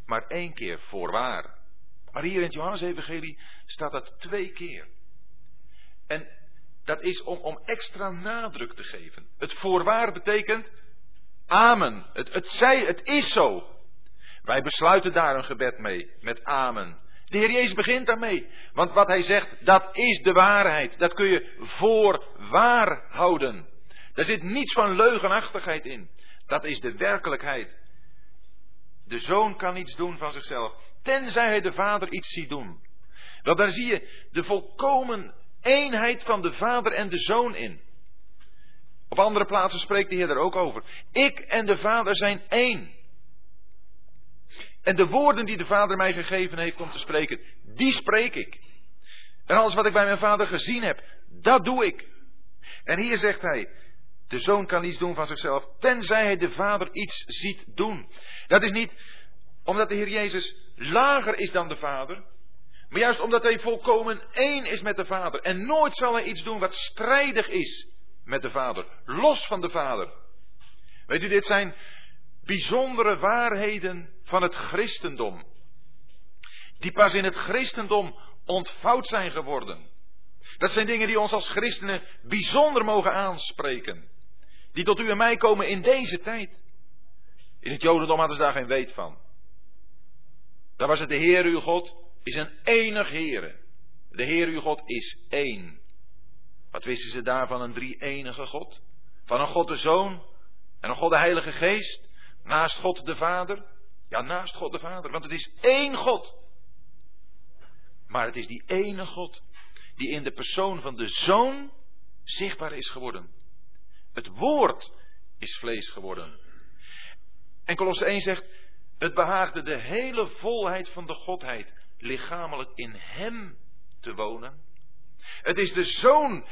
maar één keer voorwaar. Maar hier in het Johannesevangelie staat dat twee keer. En dat is om, om extra nadruk te geven. Het voorwaar betekent amen. Het, het, zij, het is zo. Wij besluiten daar een gebed mee, met amen. De Heer Jezus begint daarmee. Want wat hij zegt, dat is de waarheid. Dat kun je voor waar houden. Daar zit niets van leugenachtigheid in. Dat is de werkelijkheid. De zoon kan niets doen van zichzelf, tenzij hij de vader iets ziet doen. Wel, daar zie je de volkomen eenheid van de vader en de zoon in. Op andere plaatsen spreekt de Heer er ook over. Ik en de vader zijn één. En de woorden die de Vader mij gegeven heeft om te spreken, die spreek ik. En alles wat ik bij mijn Vader gezien heb, dat doe ik. En hier zegt hij, de zoon kan niets doen van zichzelf, tenzij hij de Vader iets ziet doen. Dat is niet omdat de Heer Jezus lager is dan de Vader, maar juist omdat hij volkomen één is met de Vader. En nooit zal hij iets doen wat strijdig is met de Vader, los van de Vader. Weet u, dit zijn bijzondere waarheden van het christendom. Die pas in het christendom ontvouwd zijn geworden. Dat zijn dingen die ons als christenen bijzonder mogen aanspreken. Die tot u en mij komen in deze tijd. In het Jodendom hadden ze daar geen weet van. Daar was het de Heer uw God is een enig Heere. De Heer uw God is één. Wat wisten ze daar van een drie-enige God? Van een God de Zoon en een God de Heilige Geest? Naast God de Vader? Ja, naast God de Vader, want het is één God. Maar het is die ene God die in de persoon van de Zoon zichtbaar is geworden. Het Woord is vlees geworden. En Colosse 1 zegt, het behaagde de hele volheid van de Godheid lichamelijk in Hem te wonen. Het is de Zoon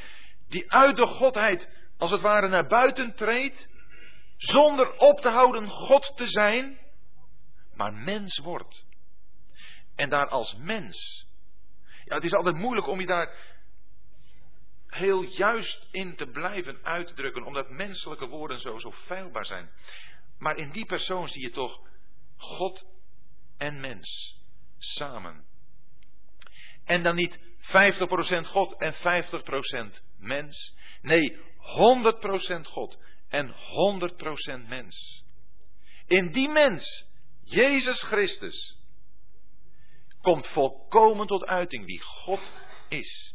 die uit de Godheid als het ware naar buiten treedt, zonder op te houden God te zijn, maar mens wordt. En daar als mens. Ja, het is altijd moeilijk om je daar heel juist in te blijven uitdrukken, omdat menselijke woorden zo, zo feilbaar zijn. Maar in die persoon zie je toch God en mens samen. En dan niet 50% God en 50% mens. Nee, 100% God en 100% mens. In die mens, Jezus Christus, komt volkomen tot uiting wie God is.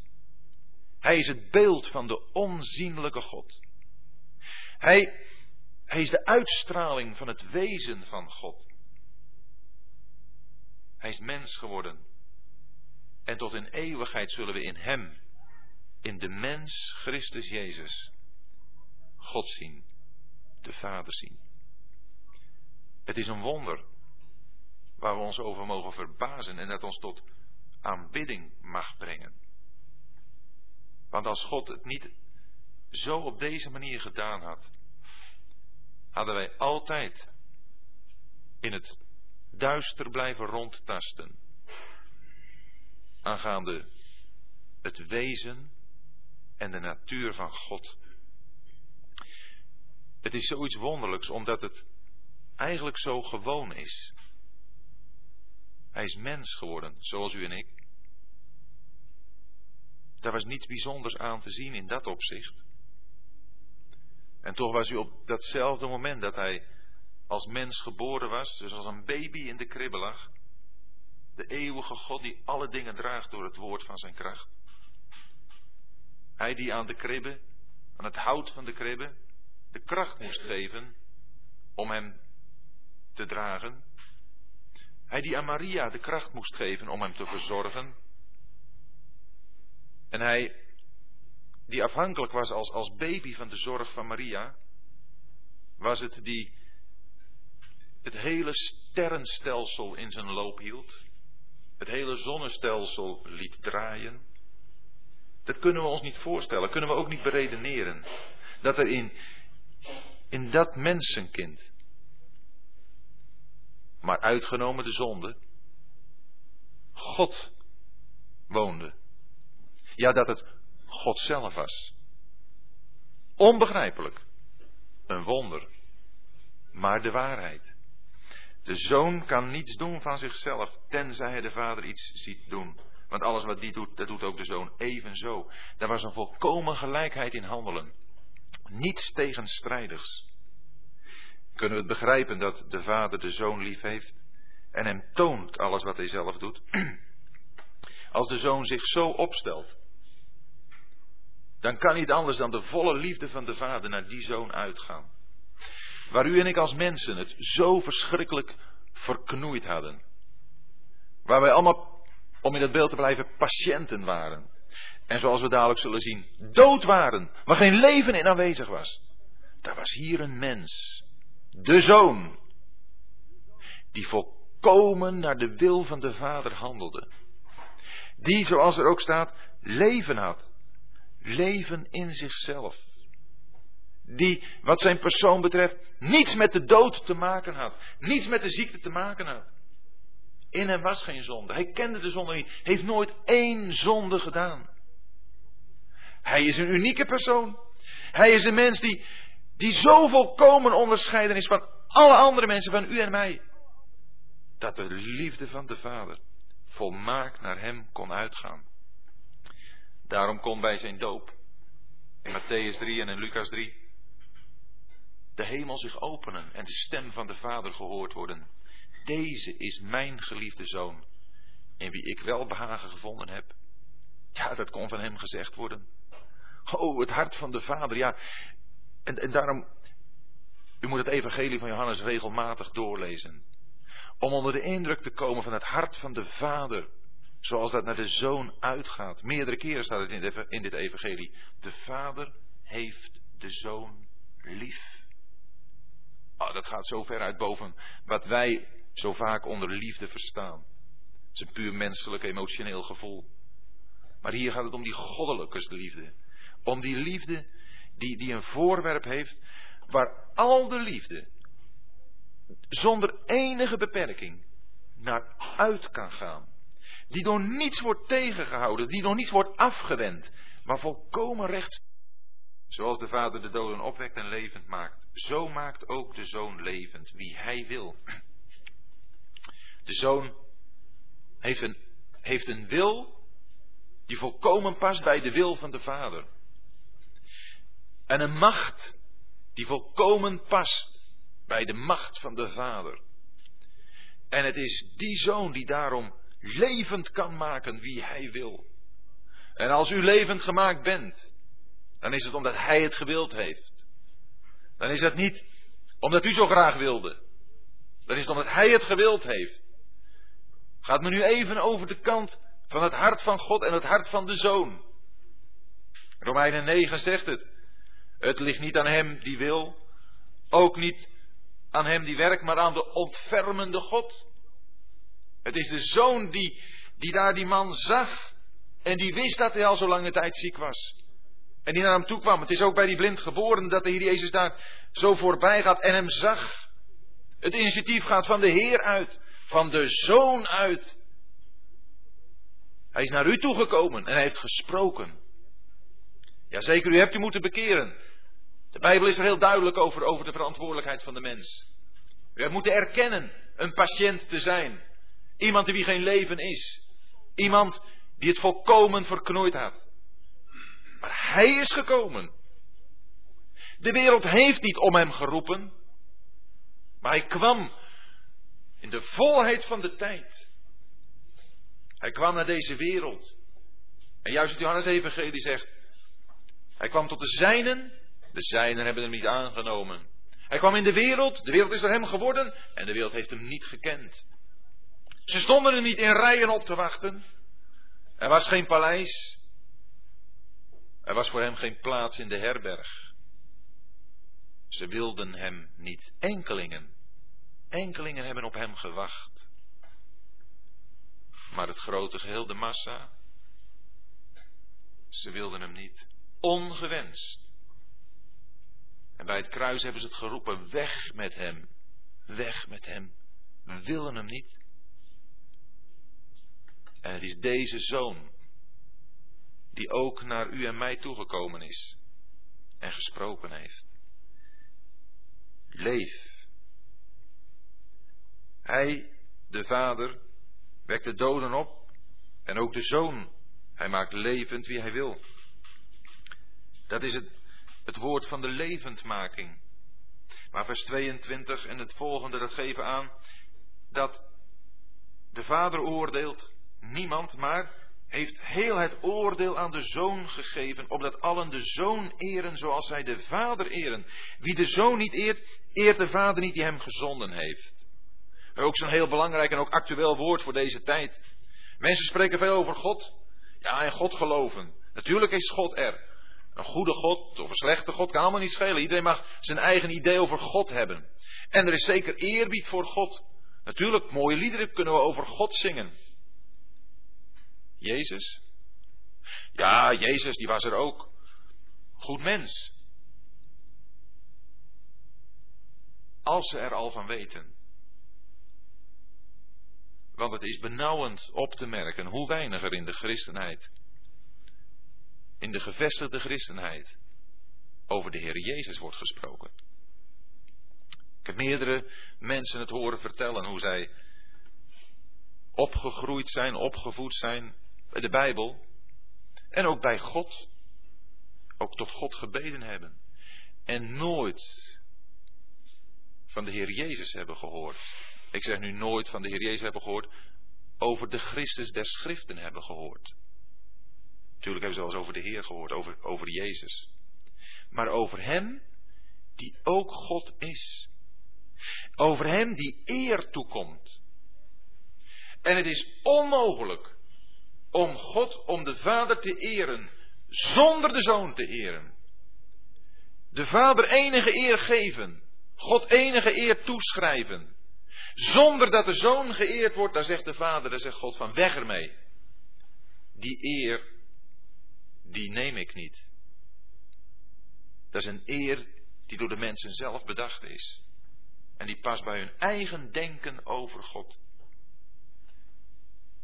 Hij is het beeld van de onzienlijke God. Hij, hij is de uitstraling van het wezen van God. Hij is mens geworden. En tot in eeuwigheid zullen we in Hem, in de mens Christus Jezus, God zien, de Vader zien. Het is een wonder waar we ons over mogen verbazen en dat ons tot aanbidding mag brengen. Want als God het niet zo op deze manier gedaan had, hadden wij altijd in het duister blijven rondtasten aangaande het wezen en de natuur van God. Het is zoiets wonderlijks omdat het eigenlijk zo gewoon is. Hij is mens geworden, zoals u en ik. Daar was niets bijzonders aan te zien in dat opzicht. En toch was u op datzelfde moment dat hij als mens geboren was, dus als een baby in de kribbe lag, de eeuwige God die alle dingen draagt door het woord van zijn kracht. Hij die aan de kribbe, aan het hout van de kribbe, de kracht moest geven om hem te dragen. Hij die aan Maria de kracht moest geven om hem te verzorgen. En hij die afhankelijk was als, als baby van de zorg van Maria, was het die het hele sterrenstelsel in zijn loop hield, het hele zonnestelsel liet draaien. Dat kunnen we ons niet voorstellen, kunnen we ook niet beredeneren. Dat er in, in dat mensenkind, maar uitgenomen de zonde, God woonde. Ja, dat het God zelf was. Onbegrijpelijk. Een wonder. Maar de waarheid. De zoon kan niets doen van zichzelf, tenzij hij de vader iets ziet doen. Want alles wat die doet, dat doet ook de zoon evenzo. Daar was een volkomen gelijkheid in handelen. Niets tegenstrijdigs. Kunnen we het begrijpen dat de vader de zoon lief heeft en hem toont alles wat hij zelf doet? Als de zoon zich zo opstelt, dan kan niet anders dan de volle liefde van de vader naar die zoon uitgaan. Waar u en ik als mensen het zo verschrikkelijk verknoeid hadden. Waar wij allemaal, om in het beeld te blijven, patiënten waren. En zoals we dadelijk zullen zien, dood waren, waar geen leven in aanwezig was. Daar was hier een mens, de zoon, die volkomen naar de wil van de Vader handelde. Die, zoals er ook staat, leven had. Leven in zichzelf die, wat zijn persoon betreft, niets met de dood te maken had. Niets met de ziekte te maken had. In hem was geen zonde. Hij kende de zonde niet. Heeft nooit één zonde gedaan. Hij is een unieke persoon. Hij is een mens die, die zo volkomen onderscheiden is van alle andere mensen, van u en mij. Dat de liefde van de Vader volmaakt naar hem kon uitgaan. Daarom kon bij zijn doop, in Matthäus 3 en in Lucas 3, de hemel zich openen en de stem van de Vader gehoord worden. Deze is mijn geliefde zoon, in wie ik wel behagen gevonden heb. Ja, dat kon van hem gezegd worden. Oh, het hart van de Vader, ja. En, en daarom, u moet het evangelie van Johannes regelmatig doorlezen. Om onder de indruk te komen van het hart van de Vader. Zoals dat naar de Zoon uitgaat. Meerdere keren staat het in in dit evangelie. De Vader heeft de Zoon lief. Oh, dat gaat zo ver uit boven wat wij zo vaak onder liefde verstaan. Het is een puur menselijk, emotioneel gevoel. Maar hier gaat het om die goddelijke liefde. Om die liefde die, die een voorwerp heeft waar al de liefde zonder enige beperking naar uit kan gaan. Die door niets wordt tegengehouden, die door niets wordt afgewend, maar volkomen rechts. Zoals de Vader de doden opwekt en levend maakt, zo maakt ook de Zoon levend wie hij wil. De Zoon heeft een, heeft een wil die volkomen past bij de wil van de Vader. En een macht die volkomen past bij de macht van de Vader. En het is die zoon die daarom levend kan maken wie hij wil. En als u levend gemaakt bent, dan is het omdat hij het gewild heeft. Dan is het niet omdat u zo graag wilde. Dan is het omdat hij het gewild heeft. Gaat me nu even over de kant van het hart van God en het hart van de zoon. Romeinen 9 zegt het. Het ligt niet aan hem die wil, ook niet aan hem die werkt, maar aan de ontfermende God. Het is de zoon die, die daar die man zag en die wist dat hij al zo lange tijd ziek was. En die naar hem toe kwam. Het is ook bij die blind geboren dat de Heer Jezus daar zo voorbij gaat en hem zag. Het initiatief gaat van de Heer uit, van de Zoon uit. Hij is naar u toegekomen en hij heeft gesproken. Jazeker, u hebt u moeten bekeren. De Bijbel is er heel duidelijk over, over de verantwoordelijkheid van de mens. U hebt moeten erkennen een patiënt te zijn. Iemand wie geen leven is. Iemand die het volkomen verknoeid had. Maar hij is gekomen. De wereld heeft niet om hem geroepen. Maar hij kwam in de volheid van de tijd. Hij kwam naar deze wereld. En juist het Johannes Evangelie zegt. Hij kwam tot de zijnen. De zijnen hebben hem niet aangenomen. Hij kwam in de wereld. De wereld is door hem geworden. En de wereld heeft hem niet gekend. Ze stonden er niet in rijen op te wachten. Er was geen paleis. Er was voor hem geen plaats in de herberg. Ze wilden hem niet. Enkelingen. Enkelingen hebben op hem gewacht. Maar het grote geheel, de massa, ze wilden hem niet. Ongewenst. En bij het kruis hebben ze het geroepen, weg met hem. Weg met hem. We willen hem niet. En het is deze zoon die ook naar u en mij toegekomen is en gesproken heeft. Leef. Hij, de Vader, wekt de doden op en ook de Zoon. Hij maakt levend wie hij wil. Dat is het, het woord van de levendmaking. Maar vers 22 en het volgende, dat geven aan dat de Vader oordeelt niemand, maar heeft heel het oordeel aan de zoon gegeven, opdat allen de zoon eren zoals zij de vader eren. Wie de zoon niet eert, eert de vader niet die hem gezonden heeft. Ook zo'n heel belangrijk en ook actueel woord voor deze tijd. Mensen spreken veel over God. Ja, en God geloven. Natuurlijk is God er. Een goede God of een slechte God kan allemaal niet schelen. Iedereen mag zijn eigen idee over God hebben. En er is zeker eerbied voor God. Natuurlijk, mooie liederen kunnen we over God zingen. Jezus? Ja, Jezus, die was er ook. Goed mens. Als ze er al van weten. Want het is benauwend op te merken hoe weinig er in de christenheid, in de gevestigde christenheid, over de Heer Jezus wordt gesproken. Ik heb meerdere mensen het horen vertellen hoe zij opgegroeid zijn, opgevoed zijn bij de Bijbel en ook bij God, ook tot God gebeden hebben en nooit van de Heer Jezus hebben gehoord. Ik zeg nu nooit van de Heer Jezus hebben gehoord, over de Christus der Schriften hebben gehoord. Natuurlijk hebben ze wel eens over de Heer gehoord, over, over Jezus. Maar over Hem die ook God is. Over Hem die eer toekomt. En het is onmogelijk om God, om de Vader te eren, zonder de Zoon te eren. De Vader enige eer geven, God enige eer toeschrijven. Zonder dat de Zoon geëerd wordt, daar zegt de Vader, daar zegt God van weg ermee. Die eer, die neem ik niet. Dat is een eer die door de mensen zelf bedacht is. En die past bij hun eigen denken over God.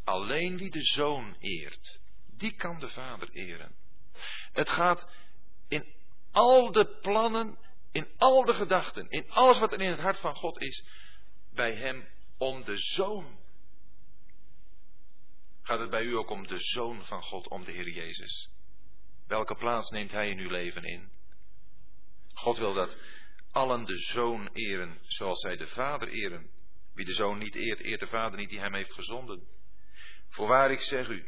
Alleen wie de zoon eert, die kan de vader eren. Het gaat in al de plannen, in al de gedachten, in alles wat er in het hart van God is, bij hem om de zoon. Gaat het bij u ook om de zoon van God, om de Heer Jezus? Welke plaats neemt hij in uw leven in? God wil dat allen de zoon eren, zoals zij de vader eren. Wie de zoon niet eert, eert de vader niet die hem heeft gezonden. Voorwaar ik zeg u,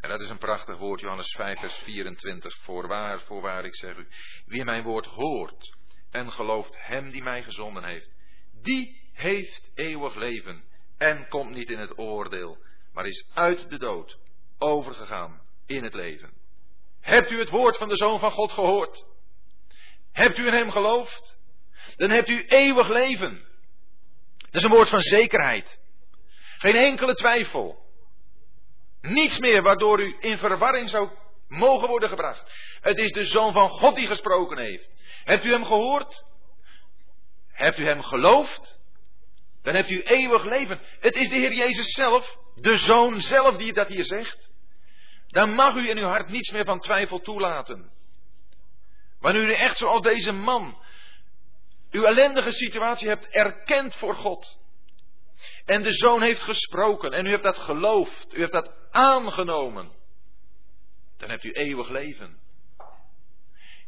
en dat is een prachtig woord, Johannes 5, vers 24. Voorwaar, voorwaar ik zeg u, wie mijn woord hoort en gelooft hem die mij gezonden heeft, die heeft eeuwig leven en komt niet in het oordeel, maar is uit de dood overgegaan in het leven. Hebt u het woord van de Zoon van God gehoord? Hebt u in hem geloofd? Dan hebt u eeuwig leven. Dat is een woord van zekerheid. Geen enkele twijfel. Niets meer waardoor u in verwarring zou mogen worden gebracht. Het is de Zoon van God die gesproken heeft. Hebt u hem gehoord? Hebt u hem geloofd? Dan hebt u eeuwig leven. Het is de Heer Jezus zelf, de Zoon zelf die dat hier zegt. Dan mag u in uw hart niets meer van twijfel toelaten. Wanneer u echt zoals deze man uw ellendige situatie hebt erkend voor God. En de zoon heeft gesproken en u hebt dat geloofd, u hebt dat aangenomen. Dan hebt u eeuwig leven.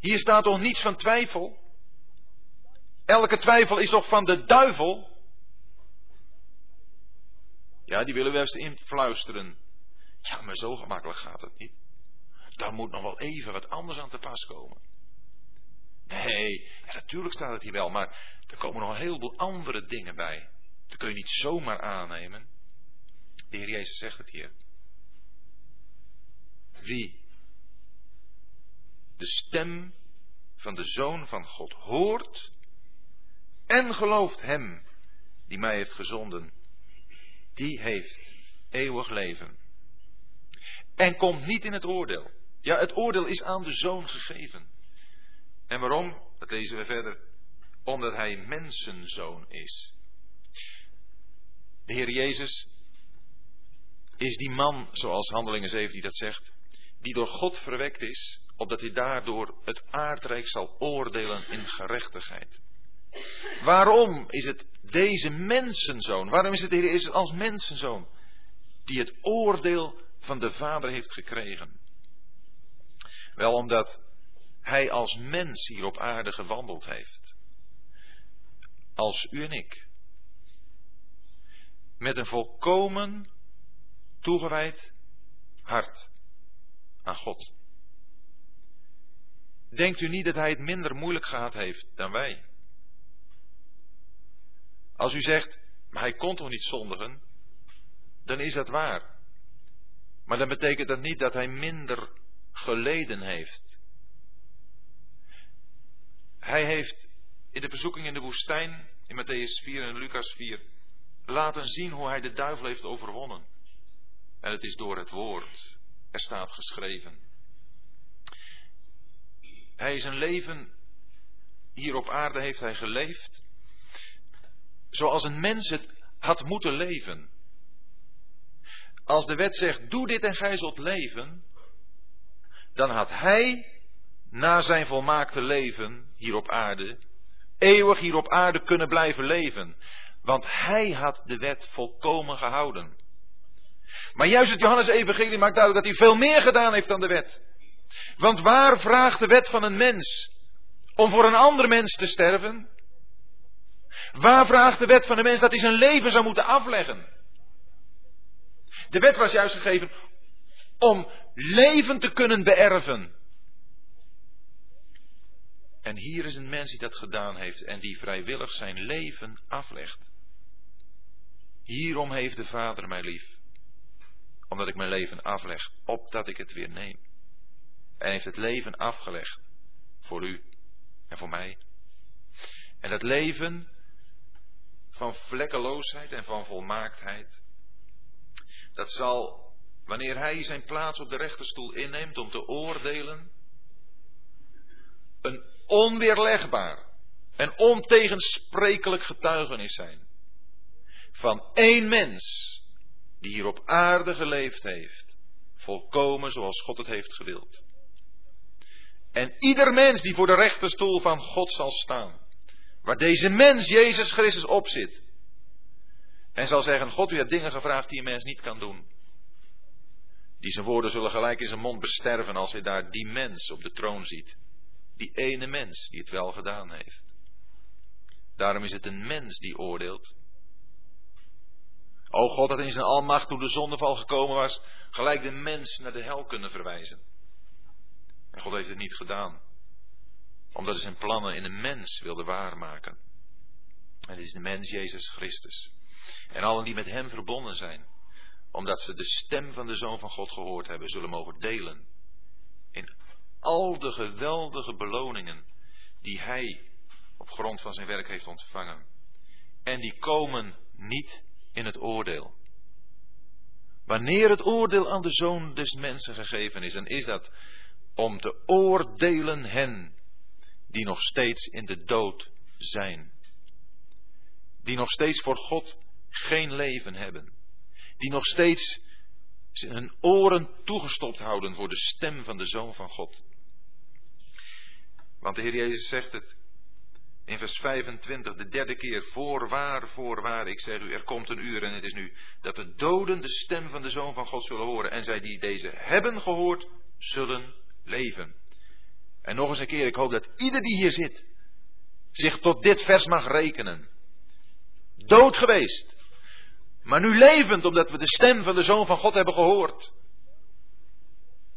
Hier staat toch niets van twijfel? Elke twijfel is toch van de duivel? Ja, die willen we eens influisteren. Ja, maar zo gemakkelijk gaat het niet. Daar moet nog wel even wat anders aan te pas komen. Nee, ja, natuurlijk staat het hier wel, maar er komen nog een heleboel andere dingen bij. Dat kun je niet zomaar aannemen. De Heer Jezus zegt het hier. Wie de stem van de Zoon van God hoort en gelooft Hem die mij heeft gezonden, die heeft eeuwig leven. En komt niet in het oordeel. Ja, het oordeel is aan de Zoon gegeven. En waarom? Dat lezen we verder. Omdat hij mensenzoon is. De Heer Jezus is die man, zoals Handelingen 17 dat zegt, die door God verwekt is, opdat hij daardoor het aardrijk zal oordelen in gerechtigheid. Waarom is het deze mensenzoon, waarom is het de Heer Jezus als mensenzoon, die het oordeel van de Vader heeft gekregen? Wel omdat hij als mens hier op aarde gewandeld heeft. Als u en ik. Met een volkomen toegewijd hart aan God. Denkt u niet dat hij het minder moeilijk gehad heeft dan wij? Als u zegt, maar hij kon toch niet zondigen, dan is dat waar. Maar dan betekent dat niet dat hij minder geleden heeft hij heeft in de verzoeking in de woestijn, in Matthäus 4 en Lucas 4, laten zien hoe hij de duivel heeft overwonnen. En het is door het woord. Er staat geschreven. Hij is een leven, hier op aarde heeft hij geleefd, zoals een mens het had moeten leven. Als de wet zegt, doe dit en gij zult leven, dan had hij na zijn volmaakte leven hier op aarde, eeuwig hier op aarde kunnen blijven leven. Want hij had de wet volkomen gehouden. Maar juist het Johannes-evangelie maakt duidelijk dat hij veel meer gedaan heeft dan de wet. Want waar vraagt de wet van een mens om voor een ander mens te sterven? Waar vraagt de wet van een mens dat hij zijn leven zou moeten afleggen? De wet was juist gegeven om leven te kunnen beërven. En hier is een mens die dat gedaan heeft en die vrijwillig zijn leven aflegt. Hierom heeft de Vader mij lief. Omdat ik mijn leven afleg, opdat ik het weer neem. En heeft het leven afgelegd voor u en voor mij. En dat leven van vlekkeloosheid en van volmaaktheid, dat zal, wanneer hij zijn plaats op de rechterstoel inneemt om te oordelen, een onweerlegbaar en ontegensprekelijk getuigenis zijn van één mens die hier op aarde geleefd heeft, volkomen zoals God het heeft gewild. En ieder mens die voor de rechterstoel van God zal staan, waar deze mens Jezus Christus op zit, en zal zeggen, God, u hebt dingen gevraagd die een mens niet kan doen. Die zijn woorden zullen gelijk in zijn mond besterven als hij daar die mens op de troon ziet. Die ene mens die het wel gedaan heeft. Daarom is het een mens die oordeelt. O God had in zijn almacht toen de zondeval gekomen was, gelijk de mens naar de hel kunnen verwijzen. En God heeft het niet gedaan. Omdat hij zijn plannen in een mens wilde waarmaken. En dit is de mens Jezus Christus. En allen die met hem verbonden zijn, omdat ze de stem van de Zoon van God gehoord hebben, zullen mogen delen in al de geweldige beloningen die hij op grond van zijn werk heeft ontvangen. En die komen niet in het oordeel. Wanneer het oordeel aan de zoon des mensen gegeven is, dan is dat om te oordelen hen die nog steeds in de dood zijn. Die nog steeds voor God geen leven hebben. Die nog steeds hun oren toegestopt houden voor de stem van de Zoon van God. Want de Heer Jezus zegt het in vers 25, de derde keer, voorwaar, voorwaar, ik zeg u, er komt een uur en het is nu, dat de doden de stem van de Zoon van God zullen horen en zij die deze hebben gehoord, zullen leven. En nog eens een keer, ik hoop dat ieder die hier zit, zich tot dit vers mag rekenen. Dood geweest, maar nu levend, omdat we de stem van de Zoon van God hebben gehoord.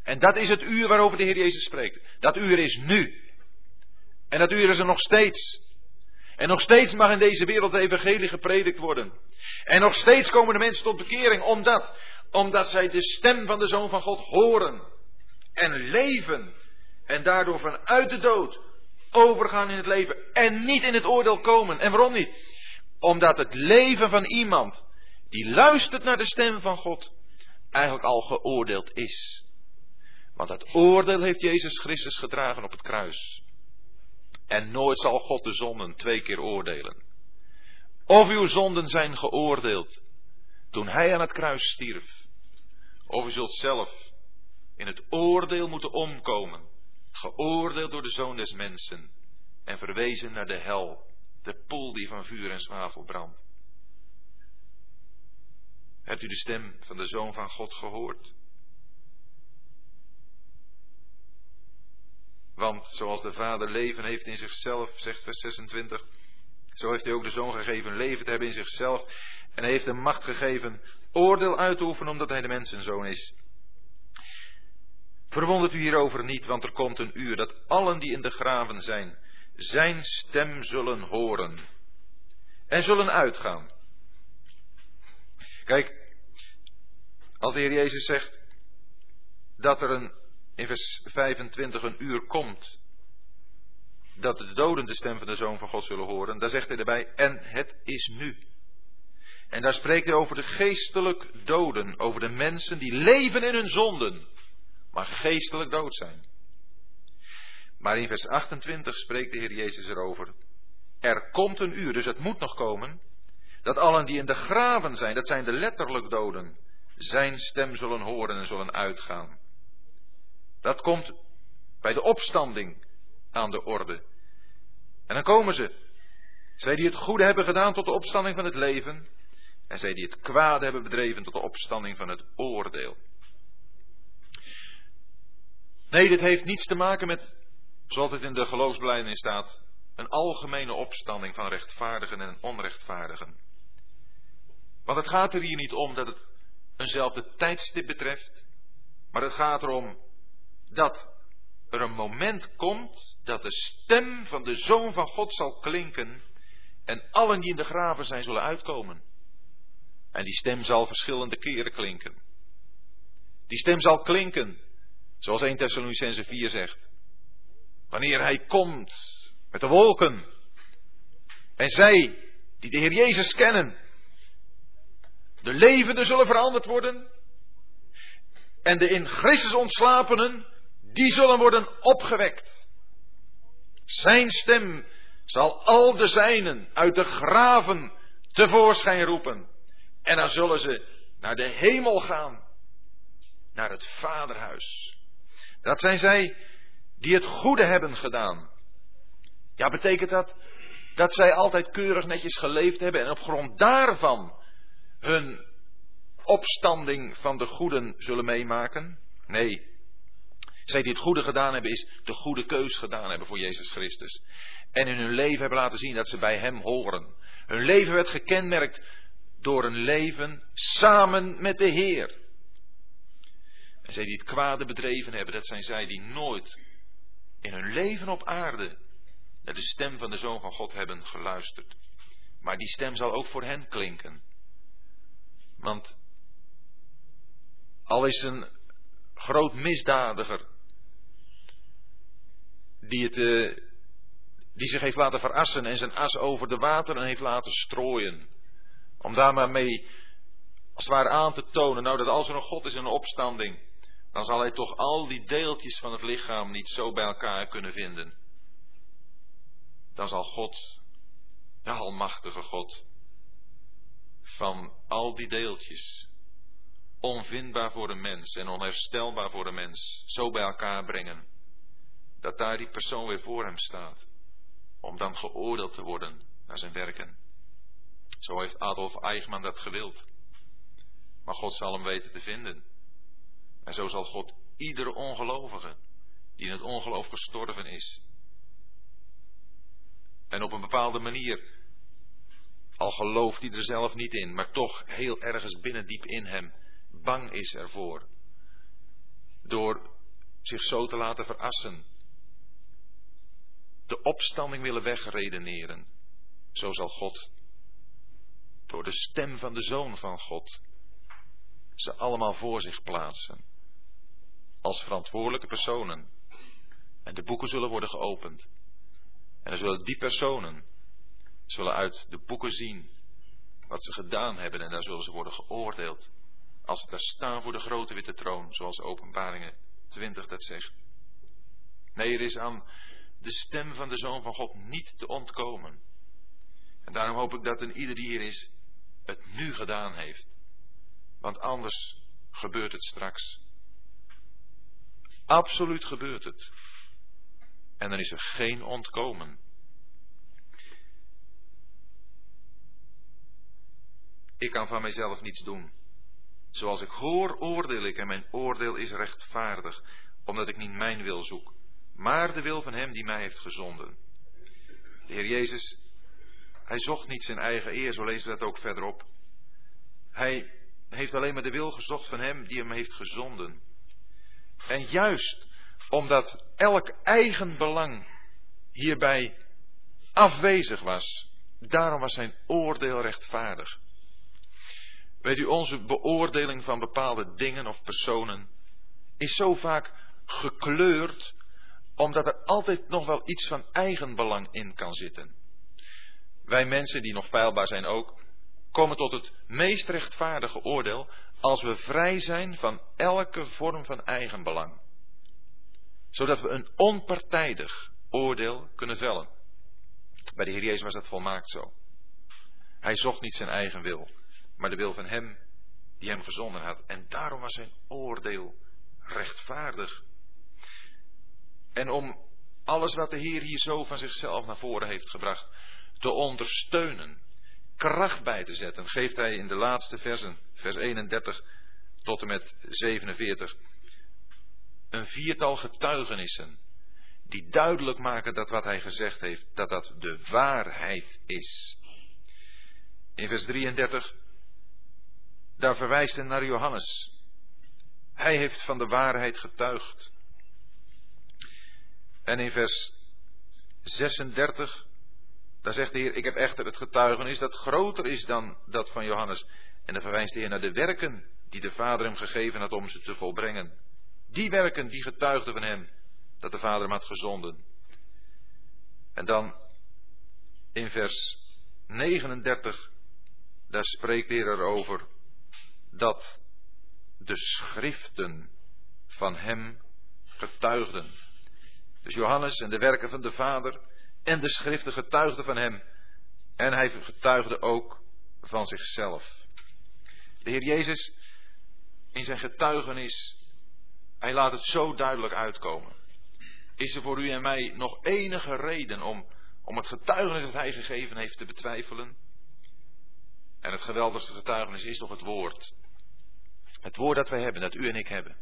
En dat is het uur waarover de Heer Jezus spreekt. Dat uur is nu. En dat uur is er nog steeds. En nog steeds mag in deze wereld de evangelie gepredikt worden. En nog steeds komen de mensen tot bekering omdat, omdat zij de stem van de Zoon van God horen. En leven. En daardoor vanuit de dood overgaan in het leven. En niet in het oordeel komen. En waarom niet? Omdat het leven van iemand die luistert naar de stem van God eigenlijk al geoordeeld is. Want dat oordeel heeft Jezus Christus gedragen op het kruis. En nooit zal God de zonden twee keer oordelen. Of uw zonden zijn geoordeeld toen hij aan het kruis stierf. Of u zult zelf in het oordeel moeten omkomen. Geoordeeld door de zoon des mensen. En verwezen naar de hel. De poel die van vuur en zwavel brandt. Hebt u de stem van de zoon van God gehoord? Want zoals de Vader leven heeft in zichzelf, zegt vers 26, zo heeft hij ook de Zoon gegeven leven te hebben in zichzelf. En hij heeft hem macht gegeven oordeel uit te oefenen omdat hij de mensenzoon is. Verwondert u hierover niet, want er komt een uur dat allen die in de graven zijn, zijn stem zullen horen en zullen uitgaan. Kijk, als de Heer Jezus zegt dat er een in vers 25 een uur komt dat de doden de stem van de Zoon van God zullen horen, daar zegt hij erbij, en het is nu. En daar spreekt hij over de geestelijk doden, over de mensen die leven in hun zonden, maar geestelijk dood zijn. Maar in vers 28 spreekt de Heer Jezus erover. Er komt een uur, dus het moet nog komen, dat allen die in de graven zijn, dat zijn de letterlijk doden, zijn stem zullen horen en zullen uitgaan. Dat komt bij de opstanding aan de orde. En dan komen ze. Zij die het goede hebben gedaan tot de opstanding van het leven. En zij die het kwade hebben bedreven tot de opstanding van het oordeel. Nee, dit heeft niets te maken met, zoals het in de geloofsbelijdenis staat, een algemene opstanding van rechtvaardigen en onrechtvaardigen. Want het gaat er hier niet om dat het eenzelfde tijdstip betreft, Maar het gaat erom dat er een moment komt dat de stem van de Zoon van God zal klinken en allen die in de graven zijn zullen uitkomen. En die stem zal verschillende keren klinken. Die stem zal klinken, zoals 1 Thessalonicense 4 zegt. Wanneer hij komt met de wolken. En zij, die de Heer Jezus kennen, de levenden zullen veranderd worden. En de in Christus ontslapenen, die zullen worden opgewekt. Zijn stem zal al de zijnen uit de graven tevoorschijn roepen. En dan zullen ze naar de hemel gaan. Naar het vaderhuis. Dat zijn zij die het goede hebben gedaan. Ja, betekent dat dat zij altijd keurig netjes geleefd hebben en op grond daarvan hun opstanding van de goeden zullen meemaken? Nee. Zij die het goede gedaan hebben, is de goede keus gedaan hebben voor Jezus Christus. En in hun leven hebben laten zien dat ze bij Hem horen. Hun leven werd gekenmerkt door een leven samen met de Heer. En zij die het kwade bedreven hebben, dat zijn zij die nooit in hun leven op aarde naar de stem van de Zoon van God hebben geluisterd. Maar die stem zal ook voor hen klinken. Want al is een groot misdadiger die, het, uh, die zich heeft laten verassen en zijn as over de wateren heeft laten strooien. Om daar maar mee als het ware aan te tonen, nou dat als er een God is in een opstanding, dan zal hij toch al die deeltjes van het lichaam niet zo bij elkaar kunnen vinden. Dan zal God, de almachtige God, van al die deeltjes, onvindbaar voor een mens en onherstelbaar voor een mens, zo bij elkaar brengen, dat daar die persoon weer voor hem staat, om dan geoordeeld te worden naar zijn werken. Zo heeft Adolf Eichmann dat gewild. Maar God zal hem weten te vinden. En zo zal God iedere ongelovige die in het ongeloof gestorven is. En op een bepaalde manier, al gelooft hij er zelf niet in, maar toch heel ergens binnen diep in hem bang is ervoor. Door zich zo te laten verassen. De opstanding willen wegredeneren. Zo zal God door de stem van de Zoon van God ze allemaal voor zich plaatsen. Als verantwoordelijke personen. En de boeken zullen worden geopend. En dan zullen die personen zullen uit de boeken zien wat ze gedaan hebben en daar zullen ze worden geoordeeld. Als ze daar staan voor de grote witte troon, zoals Openbaringen 20 dat zegt. Nee, er is aan de stem van de Zoon van God niet te ontkomen. En daarom hoop ik dat een ieder die hier is, het nu gedaan heeft. Want anders gebeurt het straks. Absoluut gebeurt het. En dan is er geen ontkomen. Ik kan van mijzelf niets doen. Zoals ik hoor, oordeel ik en mijn oordeel is rechtvaardig, omdat ik niet mijn wil zoek, maar de wil van Hem die mij heeft gezonden. De Heer Jezus, Hij zocht niet zijn eigen eer, zo lezen we dat ook verderop. Hij heeft alleen maar de wil gezocht van Hem die Hem heeft gezonden. En juist omdat elk eigen belang hierbij afwezig was, daarom was zijn oordeel rechtvaardig. Weet u, onze beoordeling van bepaalde dingen of personen is zo vaak gekleurd, omdat er altijd nog wel iets van eigenbelang in kan zitten. Wij mensen, die nog feilbaar zijn ook, komen tot het meest rechtvaardige oordeel als we vrij zijn van elke vorm van eigenbelang. Zodat we een onpartijdig oordeel kunnen vellen. Bij de Heer Jezus was dat volmaakt zo. Hij zocht niet zijn eigen wil maar de wil van Hem die Hem gezonden had. En daarom was zijn oordeel rechtvaardig. En om alles wat de Heer hier zo van zichzelf naar voren heeft gebracht, te ondersteunen, kracht bij te zetten, geeft Hij in de laatste versen, vers 31 tot en met 47, een viertal getuigenissen die duidelijk maken dat wat hij gezegd heeft, dat dat de waarheid is. In vers 33 daar verwijst hij naar Johannes. Hij heeft van de waarheid getuigd. En in vers 36, daar zegt de Heer, ik heb echter het getuigenis dat groter is dan dat van Johannes. En dan verwijst de Heer naar de werken die de Vader hem gegeven had om ze te volbrengen. Die werken die getuigden van hem, dat de Vader hem had gezonden. En dan in vers 39, daar spreekt de Heer erover dat de schriften van hem getuigden. Dus Johannes en de werken van de Vader en de schriften getuigden van hem. En hij getuigde ook van zichzelf. De Heer Jezus in zijn getuigenis, hij laat het zo duidelijk uitkomen. Is er voor u en mij nog enige reden om, om het getuigenis dat hij gegeven heeft te betwijfelen? En het geweldigste getuigenis is toch het woord. Het woord dat wij hebben, dat u en ik hebben.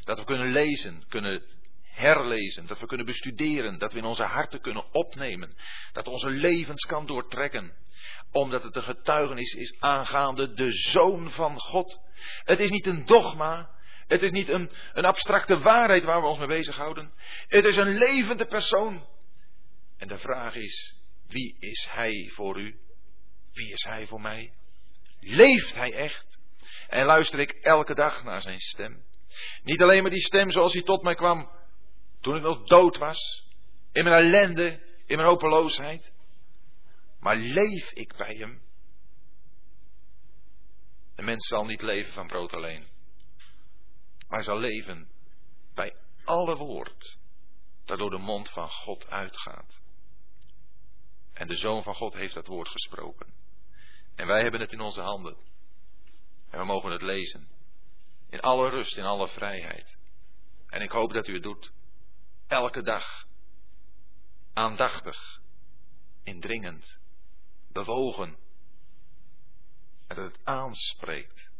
Dat we kunnen lezen, kunnen herlezen, dat we kunnen bestuderen, dat we in onze harten kunnen opnemen, dat onze levens kan doortrekken, omdat het een getuigenis is aangaande de Zoon van God. Het is niet een dogma, het is niet een, een abstracte waarheid waar we ons mee bezighouden, het is een levende persoon. En de vraag is, wie is Hij voor u? Wie is Hij voor mij? Leeft Hij echt? En luister ik elke dag naar Zijn stem? Niet alleen maar die stem zoals hij tot mij kwam toen ik nog dood was, in mijn ellende, in mijn hopeloosheid. Maar leef ik bij hem? Een mens zal niet leven van brood alleen, maar zal leven bij alle woord dat door de mond van God uitgaat. En de Zoon van God heeft dat woord gesproken. En wij hebben het in onze handen. En we mogen het lezen. In alle rust, in alle vrijheid. En ik hoop dat u het doet. Elke dag. Aandachtig. Indringend. Bewogen. En dat het aanspreekt.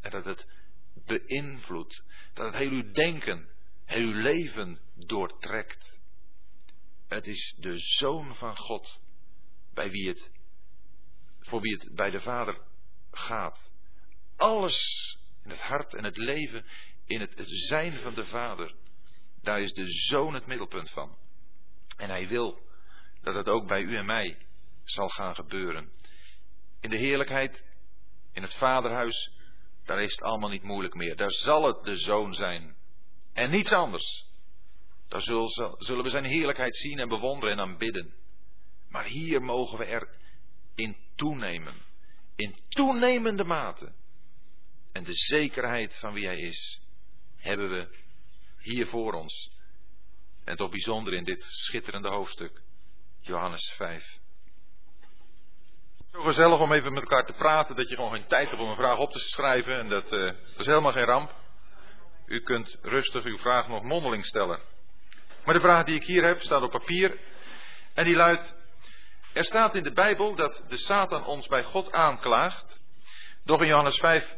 En dat het beïnvloedt. Dat het heel uw denken, heel uw leven doortrekt. Het is de Zoon van God bij wie het, voor wie het bij de Vader gaat. Alles in het hart en het leven, in het zijn van de Vader. Daar is de Zoon het middelpunt van. En hij wil dat het ook bij u en mij zal gaan gebeuren. In de heerlijkheid, in het Vaderhuis, daar is het allemaal niet moeilijk meer. Daar zal het de Zoon zijn. En niets anders. Daar zullen we zijn heerlijkheid zien en bewonderen en aanbidden. Maar hier mogen we er in toenemen. In toenemende mate. En de zekerheid van wie Hij is, hebben we hier voor ons. En toch bijzonder in dit schitterende hoofdstuk, Johannes 5. Zo gezellig om even met elkaar te praten, dat je gewoon geen tijd hebt om een vraag op te schrijven. En dat, uh, dat is helemaal geen ramp. U kunt rustig uw vraag nog mondeling stellen. Maar de vraag die ik hier heb staat op papier. En die luidt: Er staat in de Bijbel dat de Satan ons bij God aanklaagt. Doch in Johannes 5,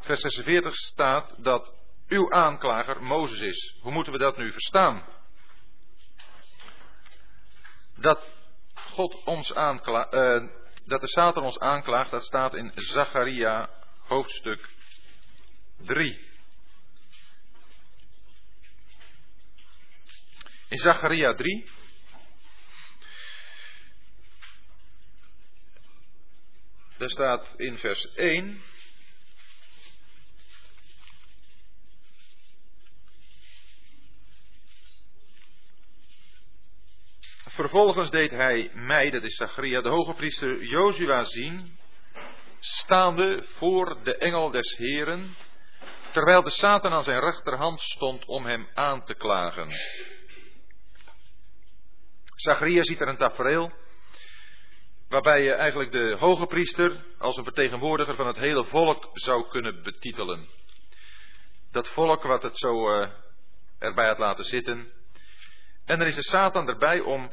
vers 46 staat dat uw aanklager Mozes is. Hoe moeten we dat nu verstaan? Dat God ons uh, dat de Satan ons aanklaagt, dat staat in Zacharia hoofdstuk 3. In Zacharia 3. Daar staat in vers 1. Vervolgens deed hij mij, dat is Zacharia, de hoge priester Jozua zien, staande voor de engel des Heren, terwijl de Satan aan zijn rechterhand stond om hem aan te klagen. Zacharia ziet er een tafereel waarbij je eigenlijk de hoge priester als een vertegenwoordiger van het hele volk zou kunnen betitelen. Dat volk wat het zo uh, erbij had laten zitten, en dan is de Satan erbij om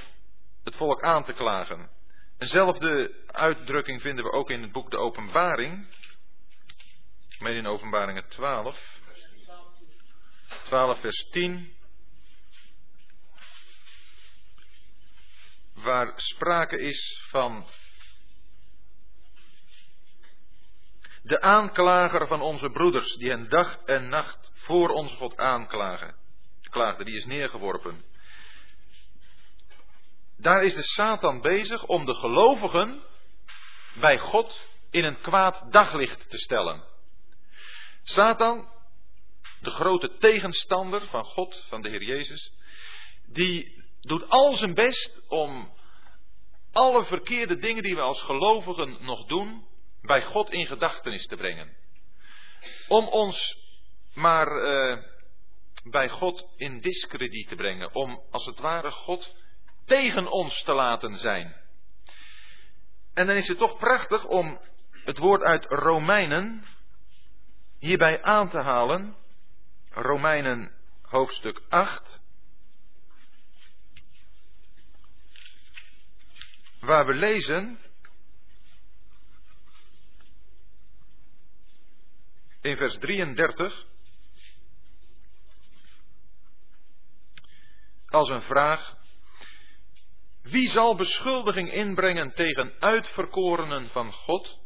het volk aan te klagen. Eenzelfde uitdrukking vinden we ook in het boek De Openbaring. Met in Openbaringen 12. 12 vers 10. Waar sprake is van De aanklager van onze broeders, die hen dag en nacht voor ons God aanklagen. Klaagde, die is neergeworpen. Daar is de Satan bezig om de gelovigen bij God in een kwaad daglicht te stellen. Satan, de grote tegenstander van God, van de Heer Jezus, die doet al zijn best om alle verkeerde dingen die we als gelovigen nog doen, bij God in gedachtenis te brengen. Om ons maar uh, bij God in discrediet te brengen. Om als het ware God tegen ons te laten zijn. En dan is het toch prachtig om het woord uit Romeinen hierbij aan te halen. Romeinen hoofdstuk 8. Waar we lezen in vers 33 als een vraag. Wie zal beschuldiging inbrengen tegen uitverkorenen van God?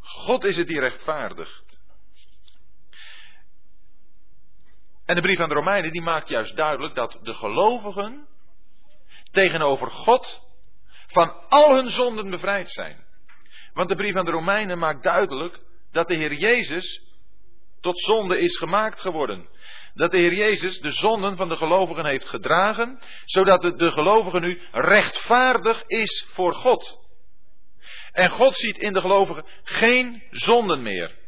God is het die rechtvaardigt. En de brief aan de Romeinen die maakt juist duidelijk dat de gelovigen tegenover God van al hun zonden bevrijd zijn. Want de brief aan de Romeinen maakt duidelijk dat de Heer Jezus tot zonde is gemaakt geworden. Dat de Heer Jezus de zonden van de gelovigen heeft gedragen, zodat de, de gelovige nu rechtvaardig is voor God. En God ziet in de gelovigen geen zonden meer.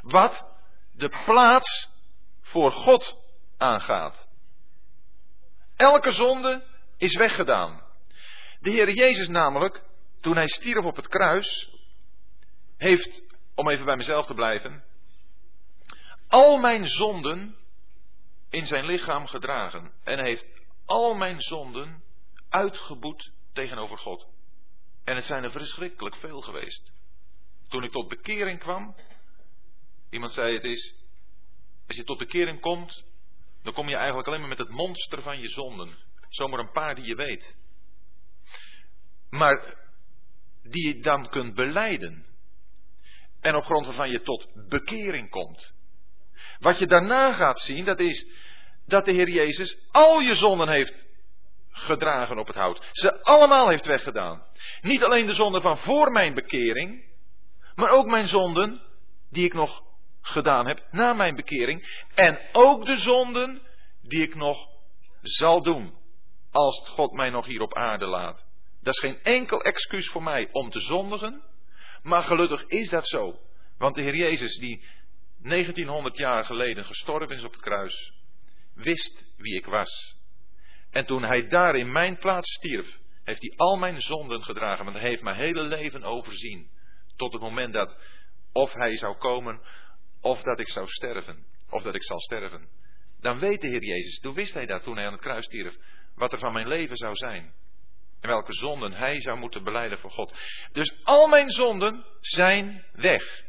Wat de plaats voor God aangaat. Elke zonde is weggedaan. De Heer Jezus namelijk, toen hij stierf op het kruis, heeft, om even bij mezelf te blijven, al mijn zonden in zijn lichaam gedragen. En heeft al mijn zonden uitgeboet tegenover God. En het zijn er verschrikkelijk veel geweest. Toen ik tot bekering kwam, iemand zei het is, als je tot bekering komt, dan kom je eigenlijk alleen maar met het monster van je zonden. Zomaar een paar die je weet. Maar die je dan kunt beleiden. En op grond waarvan je tot bekering komt. Wat je daarna gaat zien, dat is dat de Heer Jezus al je zonden heeft gedragen op het hout. Ze allemaal heeft weggedaan. Niet alleen de zonden van voor mijn bekering, maar ook mijn zonden die ik nog gedaan heb na mijn bekering. En ook de zonden die ik nog zal doen. Als God mij nog hier op aarde laat. Dat is geen enkel excuus voor mij om te zondigen. Maar gelukkig is dat zo. Want de Heer Jezus, die 1900 jaar geleden gestorven is op het kruis, wist wie ik was. En toen hij daar in mijn plaats stierf, heeft hij al mijn zonden gedragen, want hij heeft mijn hele leven overzien. Tot het moment dat of hij zou komen, of dat ik zou sterven, of dat ik zal sterven. Dan weet de Heer Jezus, toen wist hij dat toen hij aan het kruis stierf, wat er van mijn leven zou zijn. En welke zonden hij zou moeten beleiden voor God. Dus al mijn zonden zijn weg.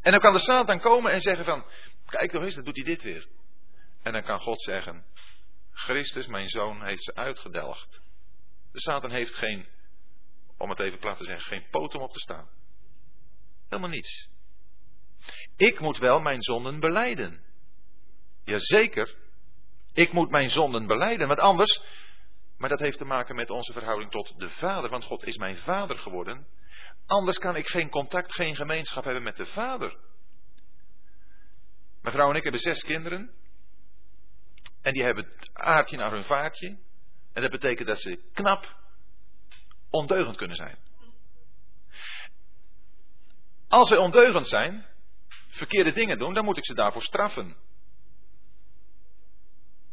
En dan kan de Satan komen en zeggen van, kijk nog eens, dan doet hij dit weer. En dan kan God zeggen, Christus, mijn zoon, heeft ze uitgedelgd. De Satan heeft geen, om het even plat te zeggen, geen poot om op te staan. Helemaal niets. Ik moet wel mijn zonden beleiden. Jazeker. Ik moet mijn zonden beleiden, want anders, maar dat heeft te maken met onze verhouding tot de Vader, want God is mijn Vader geworden. Anders kan ik geen contact, geen gemeenschap hebben met de Vader. Mijn vrouw en ik hebben zes kinderen. En die hebben het aardje naar hun vaartje. En dat betekent dat ze knap ondeugend kunnen zijn. Als ze ondeugend zijn, verkeerde dingen doen, dan moet ik ze daarvoor straffen.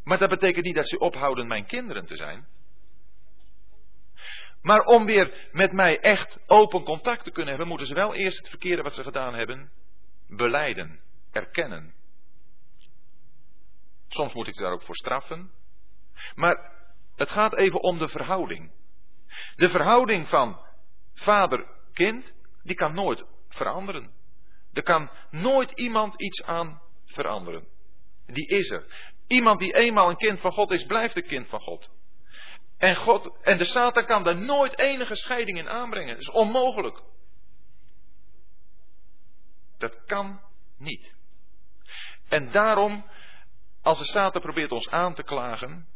Maar dat betekent niet dat ze ophouden mijn kinderen te zijn. Maar om weer met mij echt open contact te kunnen hebben, moeten ze wel eerst het verkeerde wat ze gedaan hebben beleiden, erkennen. Soms moet ik ze daar ook voor straffen. Maar het gaat even om de verhouding. De verhouding van vader-kind, die kan nooit veranderen. Er kan nooit iemand iets aan veranderen. Die is er. Iemand die eenmaal een kind van God is, blijft een kind van God. En, God, en de Satan kan daar nooit enige scheiding in aanbrengen. Dat is onmogelijk. Dat kan niet. En daarom, als de Satan probeert ons aan te klagen,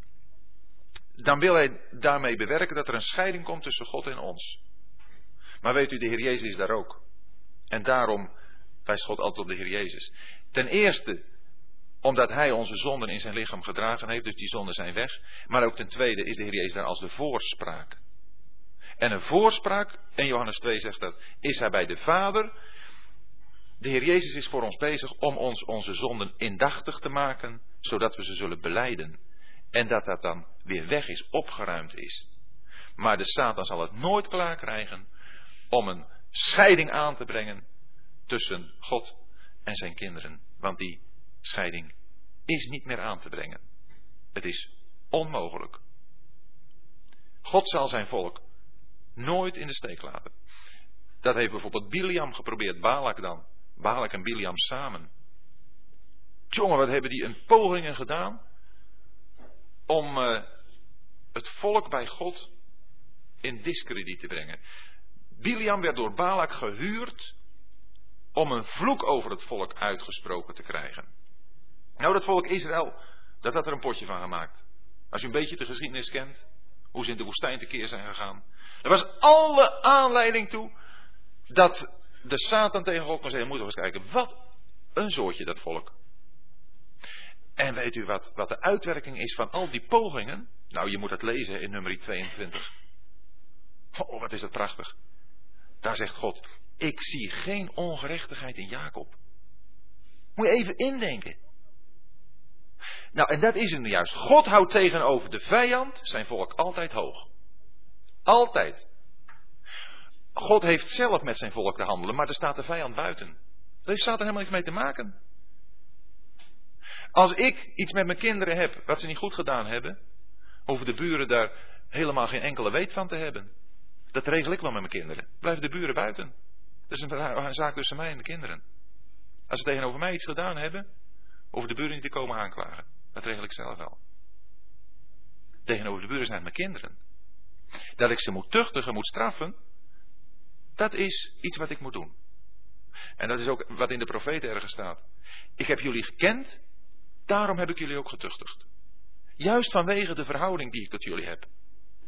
dan wil hij daarmee bewerken dat er een scheiding komt tussen God en ons. Maar weet u, de Heer Jezus is daar ook. En daarom wijst God altijd op de Heer Jezus. Ten eerste, omdat Hij onze zonden in zijn lichaam gedragen heeft, dus die zonden zijn weg. Maar ook ten tweede is de Heer Jezus daar als de voorspraak. En een voorspraak, en Johannes 2 zegt dat, is Hij bij de Vader. De Heer Jezus is voor ons bezig om ons onze zonden indachtig te maken, zodat we ze zullen beleiden. En dat dat dan weer weg is, opgeruimd is. Maar de Satan zal het nooit klaar krijgen om een scheiding aan te brengen tussen God en zijn kinderen. Want die scheiding is niet meer aan te brengen. Het is onmogelijk. God zal zijn volk nooit in de steek laten. Dat heeft bijvoorbeeld Biliam geprobeerd, Balak dan. Balak en Biliam samen. Jongen, wat hebben die een pogingen gedaan om uh, het volk bij God in discrediet te brengen. Biliam werd door Balak gehuurd om een vloek over het volk uitgesproken te krijgen. Nou, dat volk Israël, dat had er een potje van gemaakt. Als u een beetje de geschiedenis kent, hoe ze in de woestijn tekeer zijn gegaan. Er was alle aanleiding toe dat de Satan tegen God maar zei, moet eens kijken, wat een soortje dat volk. En weet u wat, wat de uitwerking is van al die pogingen? Nou, je moet het lezen in nummer 22. Oh, wat is dat prachtig. Daar zegt God, ik zie geen ongerechtigheid in Jacob. Moet je even indenken. Nou, en dat is het juist. God houdt tegenover de vijand zijn volk altijd hoog. Altijd. God heeft zelf met zijn volk te handelen, maar er staat de vijand buiten. Daar staat er helemaal niks mee te maken. Als ik iets met mijn kinderen heb wat ze niet goed gedaan hebben, hoeven de buren daar helemaal geen enkele weet van te hebben. Dat regel ik wel met mijn kinderen. Blijven de buren buiten. Dat is een zaak tussen mij en de kinderen. Als ze tegenover mij iets gedaan hebben, hoeven de buren niet te komen aanklagen. Dat regel ik zelf wel. Tegenover de buren zijn het mijn kinderen. Dat ik ze moet tuchtigen, moet straffen, dat is iets wat ik moet doen. En dat is ook wat in de profeten ergens staat. Ik heb jullie gekend, daarom heb ik jullie ook getuchtigd. Juist vanwege de verhouding die ik tot jullie heb,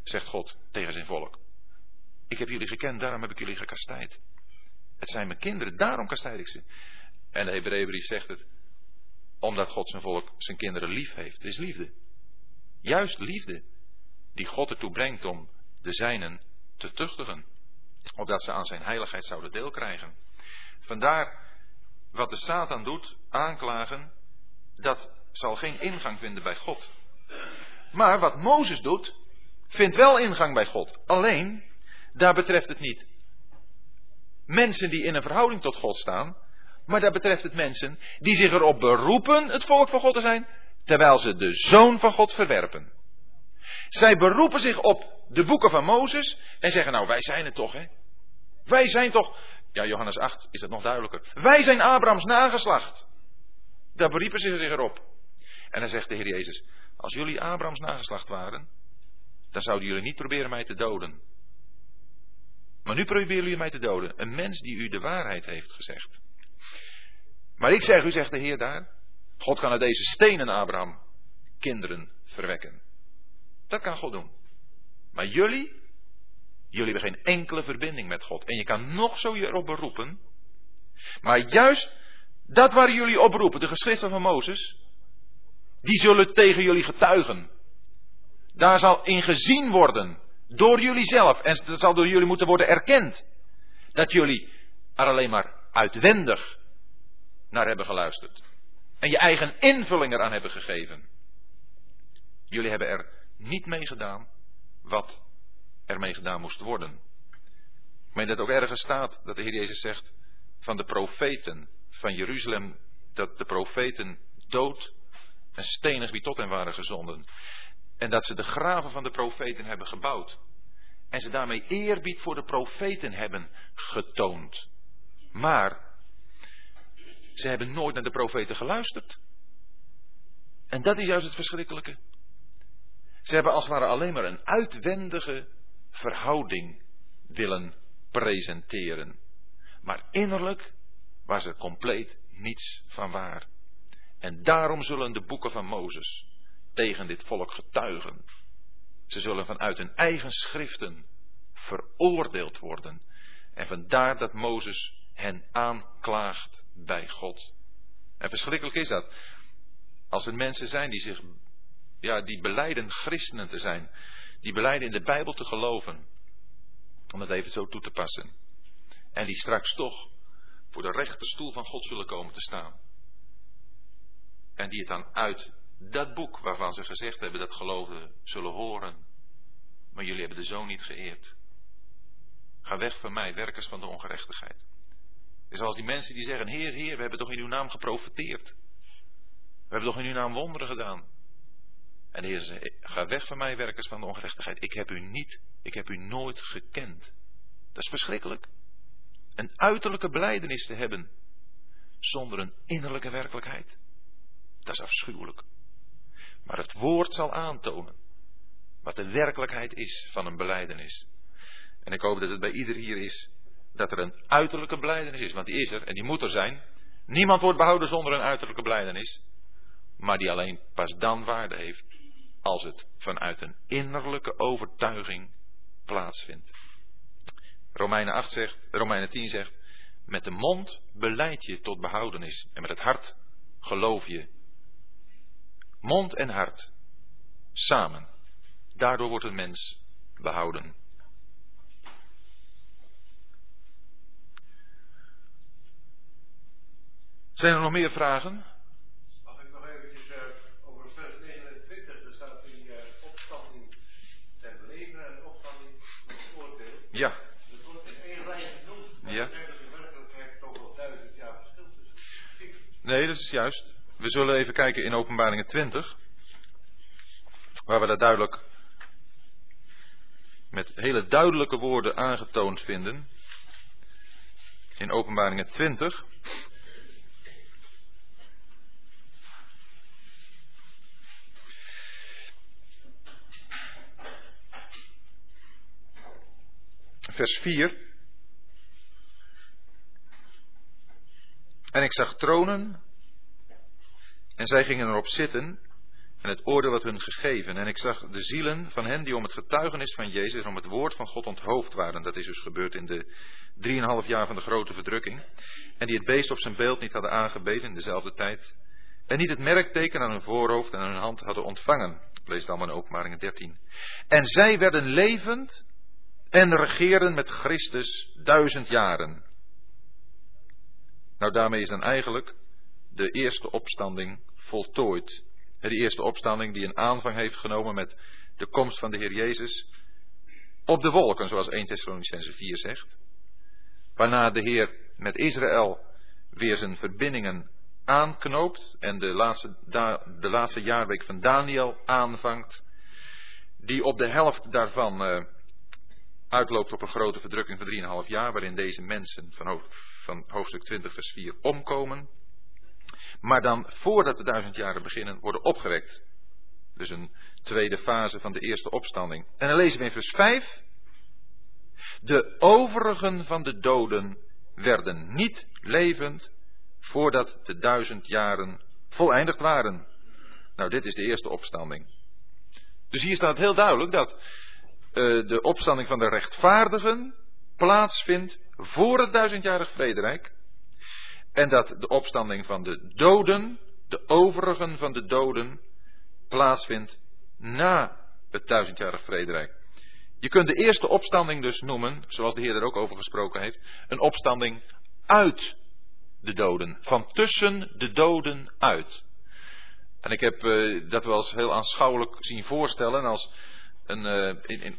zegt God tegen zijn volk. Ik heb jullie gekend, daarom heb ik jullie gekastijd. Het zijn mijn kinderen, daarom kastijd ik ze. En de Hebreeënbrief zegt het, omdat God zijn volk, zijn kinderen lief heeft. Het is liefde. Juist liefde, die God ertoe brengt om de zijnen te tuchtigen. Opdat ze aan zijn heiligheid zouden deel krijgen. Vandaar wat de Satan doet, aanklagen, dat zal geen ingang vinden bij God. Maar wat Mozes doet, vindt wel ingang bij God. Alleen, daar betreft het niet mensen die in een verhouding tot God staan, maar daar betreft het mensen die zich erop beroepen het volk van God te zijn, terwijl ze de zoon van God verwerpen. Zij beroepen zich op de boeken van Mozes en zeggen nou wij zijn het toch hè. Wij zijn toch, ja Johannes 8 is dat nog duidelijker. Wij zijn Abrahams nageslacht. Daar beriepen ze zich erop. En dan zegt de Heer Jezus, als jullie Abrahams nageslacht waren, dan zouden jullie niet proberen mij te doden. Maar nu proberen jullie mij te doden. Een mens die u de waarheid heeft gezegd. Maar ik zeg, u zegt de Heer daar, God kan uit deze stenen Abraham kinderen verwekken. Dat kan God doen. Maar jullie, jullie hebben geen enkele verbinding met God. En je kan nog zo je erop beroepen. Maar juist dat waar jullie op roepen, de geschriften van Mozes, die zullen tegen jullie getuigen. Daar zal in gezien worden door jullie zelf. En dat zal door jullie moeten worden erkend. Dat jullie er alleen maar uitwendig naar hebben geluisterd. En je eigen invulling eraan hebben gegeven. Jullie hebben er niet mee gedaan wat er mee gedaan moest worden. Ik meen dat ook ergens staat dat de Heer Jezus zegt van de profeten van Jeruzalem dat de profeten dood en stenig wie tot hen waren gezonden. En dat ze de graven van de profeten hebben gebouwd. En ze daarmee eerbied voor de profeten hebben getoond. Maar ze hebben nooit naar de profeten geluisterd. En dat is juist het verschrikkelijke. Ze hebben als het ware alleen maar een uitwendige verhouding willen presenteren. Maar innerlijk was er compleet niets van waar. En daarom zullen de boeken van Mozes tegen dit volk getuigen. Ze zullen vanuit hun eigen schriften veroordeeld worden. En vandaar dat Mozes hen aanklaagt bij God. En verschrikkelijk is dat. Als er mensen zijn die zich, ja, die beleiden christenen te zijn. Die beleiden in de Bijbel te geloven. Om het even zo toe te passen. En die straks toch voor de rechterstoel van God zullen komen te staan. En die het dan uit dat boek waarvan ze gezegd hebben dat geloven zullen horen. Maar jullie hebben de zoon niet geëerd. Ga weg van mij, werkers van de ongerechtigheid. is zoals die mensen die zeggen, Heer, Heer, we hebben toch in uw naam geprofiteerd. We hebben toch in uw naam wonderen gedaan. En de Heer zegt, ga weg van mij, werkers van de ongerechtigheid. Ik heb u niet, ik heb u nooit gekend. Dat is verschrikkelijk. Een uiterlijke beleidenis te hebben, zonder een innerlijke werkelijkheid. Dat is afschuwelijk. Maar het woord zal aantonen wat de werkelijkheid is van een beleidenis. En ik hoop dat het bij ieder hier is dat er een uiterlijke beleidenis is, want die is er en die moet er zijn. Niemand wordt behouden zonder een uiterlijke beleidenis, maar die alleen pas dan waarde heeft als het vanuit een innerlijke overtuiging plaatsvindt. Romeinen, 8 zegt, Romeinen 10 zegt, met de mond beleid je tot behoudenis en met het hart geloof je. Mond en hart, samen. Daardoor wordt een mens behouden. Zijn er nog meer vragen? Mag ik nog eventjes uh, over vers 29, er staat die uh, opstanding ten leven en opstanding tot oordeel. Ja. Dat wordt in één lijn genoemd, maar Ja. dat in werkelijkheid toch wel duizend jaar verschil tussen. Nee, dat is juist. We zullen even kijken in Openbaringen 20. Waar we dat duidelijk met hele duidelijke woorden aangetoond vinden. In Openbaringen 20. Vers 4. En ik zag tronen en zij gingen erop zitten en het oordeel werd hun gegeven. En ik zag de zielen van hen die om het getuigenis van Jezus en om het woord van God onthoofd waren. Dat is dus gebeurd in de drieënhalf jaar van de grote verdrukking. En die het beest op zijn beeld niet hadden aangebeden in dezelfde tijd. En niet het merkteken aan hun voorhoofd en aan hun hand hadden ontvangen. Lees het allemaal in openbaringen 13. En zij werden levend en regeerden met Christus duizend jaren. Nou, daarmee is dan eigenlijk de eerste opstanding voltooid. De eerste opstanding die een aanvang heeft genomen met de komst van de Heer Jezus op de wolken, zoals 1 Thessalonicense 4 zegt. Waarna de Heer met Israël weer zijn verbindingen aanknoopt en de laatste, de laatste jaarweek van Daniel aanvangt. Die op de helft daarvan eh, uitloopt op een grote verdrukking van 3,5 jaar, waarin deze mensen van hoofdstuk 20, vers 4 omkomen. Maar dan, voordat de duizend jaren beginnen, worden opgewekt. Dus een tweede fase van de eerste opstanding. En dan lezen we in vers 5. De overigen van de doden werden niet levend voordat de duizend jaren voleindigd waren. Nou, dit is de eerste opstanding. Dus hier staat heel duidelijk dat uh, de opstanding van de rechtvaardigen plaatsvindt voor het duizendjarig vrederijk. En dat de opstanding van de doden, de overigen van de doden, plaatsvindt na het duizendjarig vrederijk. Je kunt de eerste opstanding dus noemen, zoals de Heer er ook over gesproken heeft, een opstanding uit de doden. Van tussen de doden uit. En ik heb uh, dat wel eens heel aanschouwelijk zien voorstellen als een, uh, in, in,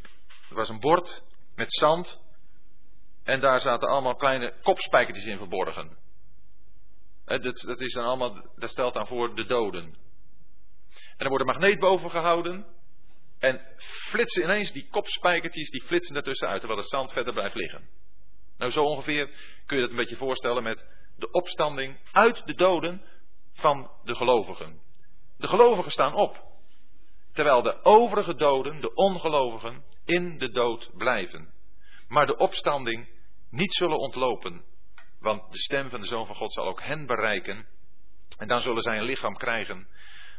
er was een bord met zand en daar zaten allemaal kleine kopspijkertjes in verborgen. Dat, dat, is dan allemaal, dat stelt dan voor de doden. En er wordt een magneet boven gehouden en flitsen ineens die kopspijkertjes, die flitsen ertussen uit terwijl het zand verder blijft liggen. Nou, zo ongeveer kun je dat een beetje voorstellen met de opstanding uit de doden van de gelovigen. De gelovigen staan op. terwijl de overige doden, de ongelovigen, in de dood blijven. Maar de opstanding niet zullen ontlopen, want de stem van de Zoon van God zal ook hen bereiken. En dan zullen zij een lichaam krijgen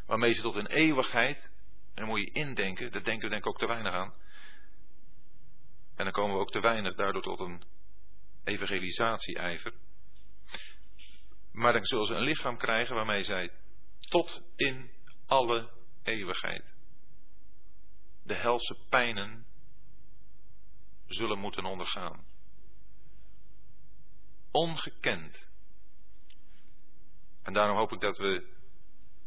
waarmee ze tot een eeuwigheid, en dan moet je indenken, daar denken we denk ik ook te weinig aan. En dan komen we ook te weinig daardoor tot een evangelisatie-ijver. Maar dan zullen ze een lichaam krijgen waarmee zij tot in alle eeuwigheid de helse pijnen zullen moeten ondergaan. Ongekend. En daarom hoop ik dat we,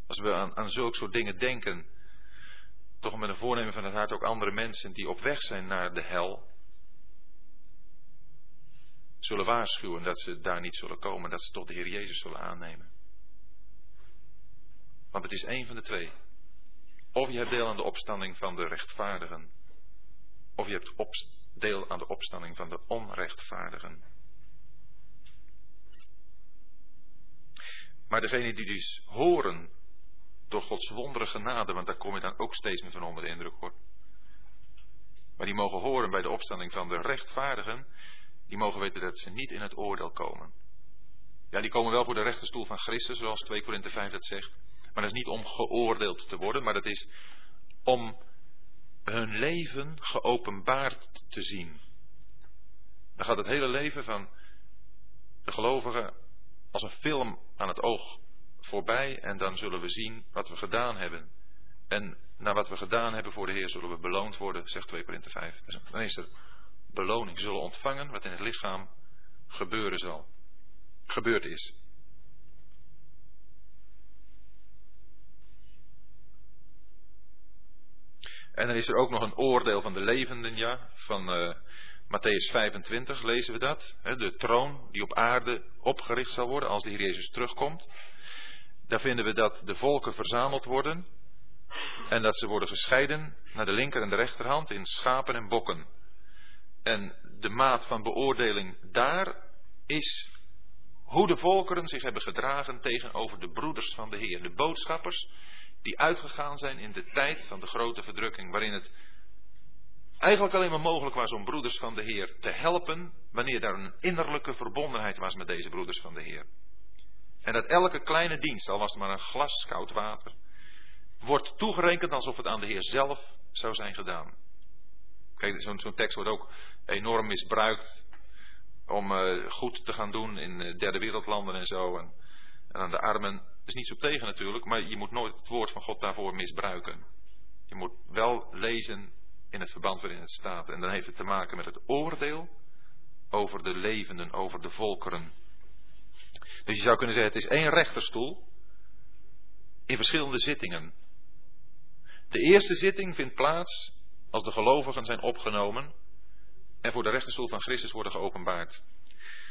als we aan, aan zulke soort dingen denken, toch met een voornemen van het hart ook andere mensen die op weg zijn naar de hel, zullen waarschuwen dat ze daar niet zullen komen, dat ze toch de Heer Jezus zullen aannemen. Want het is één van de twee. Of je hebt deel aan de opstanding van de rechtvaardigen, of je hebt deel aan de opstanding van de onrechtvaardigen. Maar degene die dus horen door Gods wondere genade, want daar kom je dan ook steeds meer van onder de indruk hoor. Maar die mogen horen bij de opstanding van de rechtvaardigen, die mogen weten dat ze niet in het oordeel komen. Ja, die komen wel voor de rechterstoel van Christus, zoals 2 Korinthe 5 dat zegt. Maar dat is niet om geoordeeld te worden, maar dat is om hun leven geopenbaard te zien. Dan gaat het hele leven van de gelovigen als een film aan het oog voorbij en dan zullen we zien wat we gedaan hebben. En na wat we gedaan hebben voor de Heer zullen we beloond worden, zegt 2 Korinthe 5. Dus dan is er beloning. Zullen ontvangen wat in het lichaam gebeuren zal. Gebeurd is. En dan is er ook nog een oordeel van de levenden, ja, van uh, Matthäus 25 lezen we dat. Hè, de troon die op aarde opgericht zal worden als de Heer Jezus terugkomt. Daar vinden we dat de volken verzameld worden en dat ze worden gescheiden naar de linker en de rechterhand in schapen en bokken. En de maat van beoordeling daar is hoe de volkeren zich hebben gedragen tegenover de broeders van de Heer, de boodschappers die uitgegaan zijn in de tijd van de grote verdrukking, waarin het eigenlijk alleen maar mogelijk was om broeders van de Heer te helpen, wanneer daar een innerlijke verbondenheid was met deze broeders van de Heer. En dat elke kleine dienst, al was het maar een glas koud water, wordt toegerekend alsof het aan de Heer zelf zou zijn gedaan. Kijk, zo'n zo tekst wordt ook enorm misbruikt om uh, goed te gaan doen in uh, derde wereldlanden en zo. En aan de armen is niet zo tegen natuurlijk, maar je moet nooit het woord van God daarvoor misbruiken. Je moet wel lezen in het verband waarin het staat. En dan heeft het te maken met het oordeel over de levenden, over de volkeren. Dus je zou kunnen zeggen, het is één rechterstoel in verschillende zittingen. De eerste zitting vindt plaats als de gelovigen zijn opgenomen en voor de rechterstoel van Christus worden geopenbaard.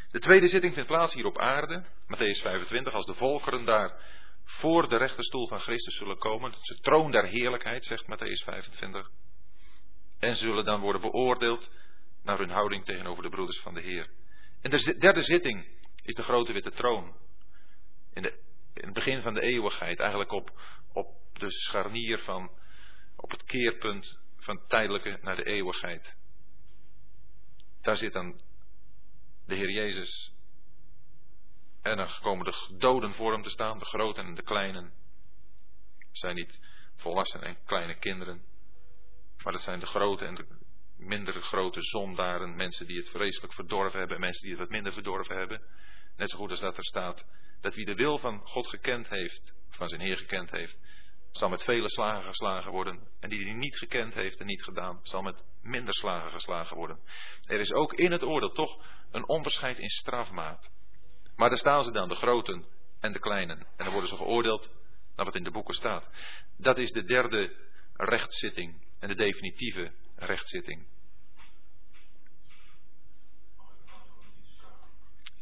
De tweede zitting vindt plaats hier op aarde, Matthäus 25, als de volkeren daar voor de rechterstoel van Christus zullen komen. Het is de troon der heerlijkheid, zegt Matthäus 25. En zullen dan worden beoordeeld naar hun houding tegenover de broeders van de Heer. En de derde zitting is de grote witte troon. In, de, in het begin van de eeuwigheid, eigenlijk op, op de scharnier van, op het keerpunt van tijdelijke naar de eeuwigheid. Daar zit dan de Heer Jezus. En dan komen de doden voor hem te staan, de groten en de kleinen. Het zijn niet volwassenen en kleine kinderen. Maar dat zijn de grote en de minder grote zondaren. Mensen die het vreselijk verdorven hebben en mensen die het wat minder verdorven hebben. Net zo goed als dat er staat dat wie de wil van God gekend heeft, van zijn Heer gekend heeft, zal met vele slagen geslagen worden. En die die niet gekend heeft en niet gedaan, zal met minder slagen geslagen worden. Er is ook in het oordeel toch een onderscheid in strafmaat. Maar daar staan ze dan, de groten en de kleinen. En dan worden ze geoordeeld naar wat in de boeken staat. Dat is de derde rechtszitting en de definitieve rechtszitting.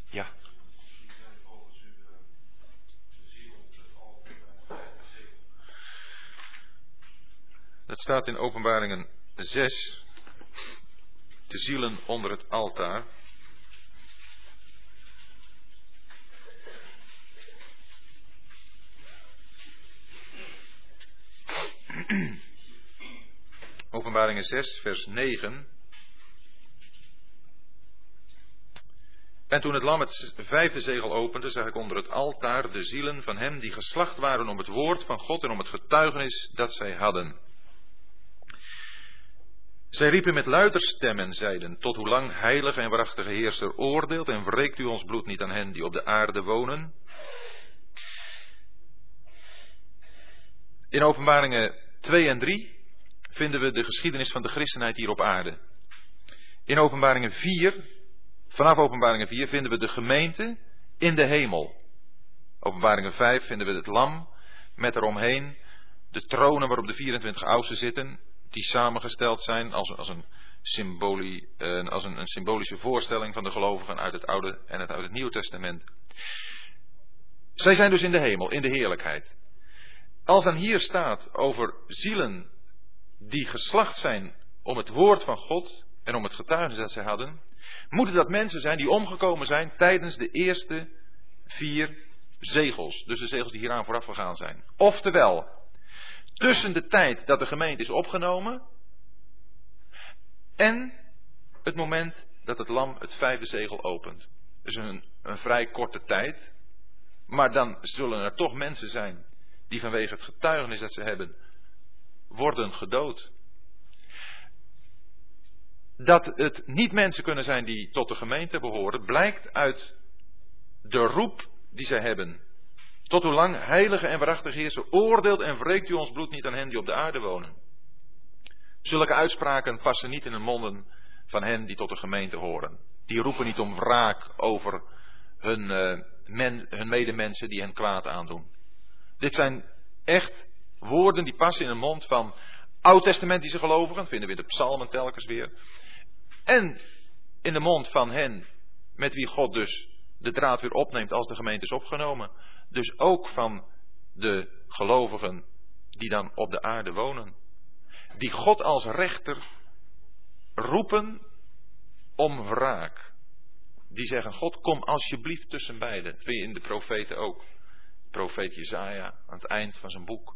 Ja. Dat staat in Openbaringen 6. De zielen onder het altaar. Openbaringen 6, vers 9. En toen het lam het vijfde zegel opende, zag ik onder het altaar de zielen van hen die geslacht waren om het woord van God en om het getuigenis dat zij hadden. Zij riepen met luider stem en zeiden, tot hoe lang heilige en waarachtige heerser oordeelt en wreekt u ons bloed niet aan hen die op de aarde wonen? In openbaringen 2 en 3 vinden we de geschiedenis van de christenheid hier op aarde. In openbaringen 4, vanaf openbaringen 4 vinden we de gemeente in de hemel. Openbaringen 5 vinden we het lam met eromheen de tronen waarop de 24 oudsten zitten die samengesteld zijn als, als, een, eh, als een, een, symbolische voorstelling van de gelovigen uit het Oude en het, uit het Nieuwe Testament. Zij zijn dus in de hemel, in de heerlijkheid. Als dan hier staat over zielen die geslacht zijn om het woord van God en om het getuigenis dat zij hadden, moeten dat mensen zijn die omgekomen zijn tijdens de eerste vier zegels. Dus de zegels die hieraan vooraf gegaan zijn. Oftewel, tussen de tijd dat de gemeente is opgenomen en het moment dat het lam het vijfde zegel opent. Dus een, een vrij korte tijd. Maar dan zullen er toch mensen zijn die vanwege het getuigenis dat ze hebben worden gedood. Dat het niet mensen kunnen zijn die tot de gemeente behoren, blijkt uit de roep die zij hebben. Tot hoe lang heilige en waarachtige heerser oordeelt en wreekt u ons bloed niet aan hen die op de aarde wonen. Zulke uitspraken passen niet in de monden van hen die tot de gemeente horen. Die roepen niet om wraak over hun, men, hun medemensen die hen kwaad aandoen. Dit zijn echt woorden die passen in de mond van oud-testamentische gelovigen, vinden we in de psalmen telkens weer. En in de mond van hen met wie God dus de draad weer opneemt als de gemeente is opgenomen. Dus ook van de gelovigen die dan op de aarde wonen. Die God als rechter roepen om wraak. Die zeggen, God kom alsjeblieft tussen beiden. Dat vind je in de profeten ook. Profeet Jezaja aan het eind van zijn boek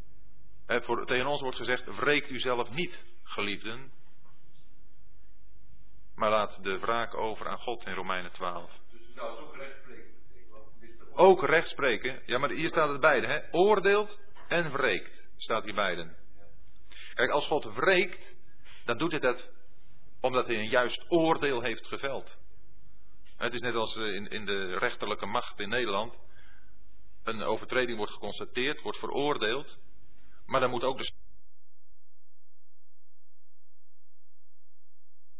He, voor, tegen ons wordt gezegd, wreekt u zelf niet, geliefden, maar laat de wraak over aan God in Romeinen 12. Dus nou ook recht spreken Ook recht spreken, ja maar hier staat het beide, hè? oordeelt en wreekt, staat hier beiden. Kijk, als God wreekt, dan doet hij dat omdat hij een juist oordeel heeft geveld. Het is net als eh, in, in de rechterlijke macht in Nederland. Een overtreding wordt geconstateerd, wordt veroordeeld. Maar dan moet ook de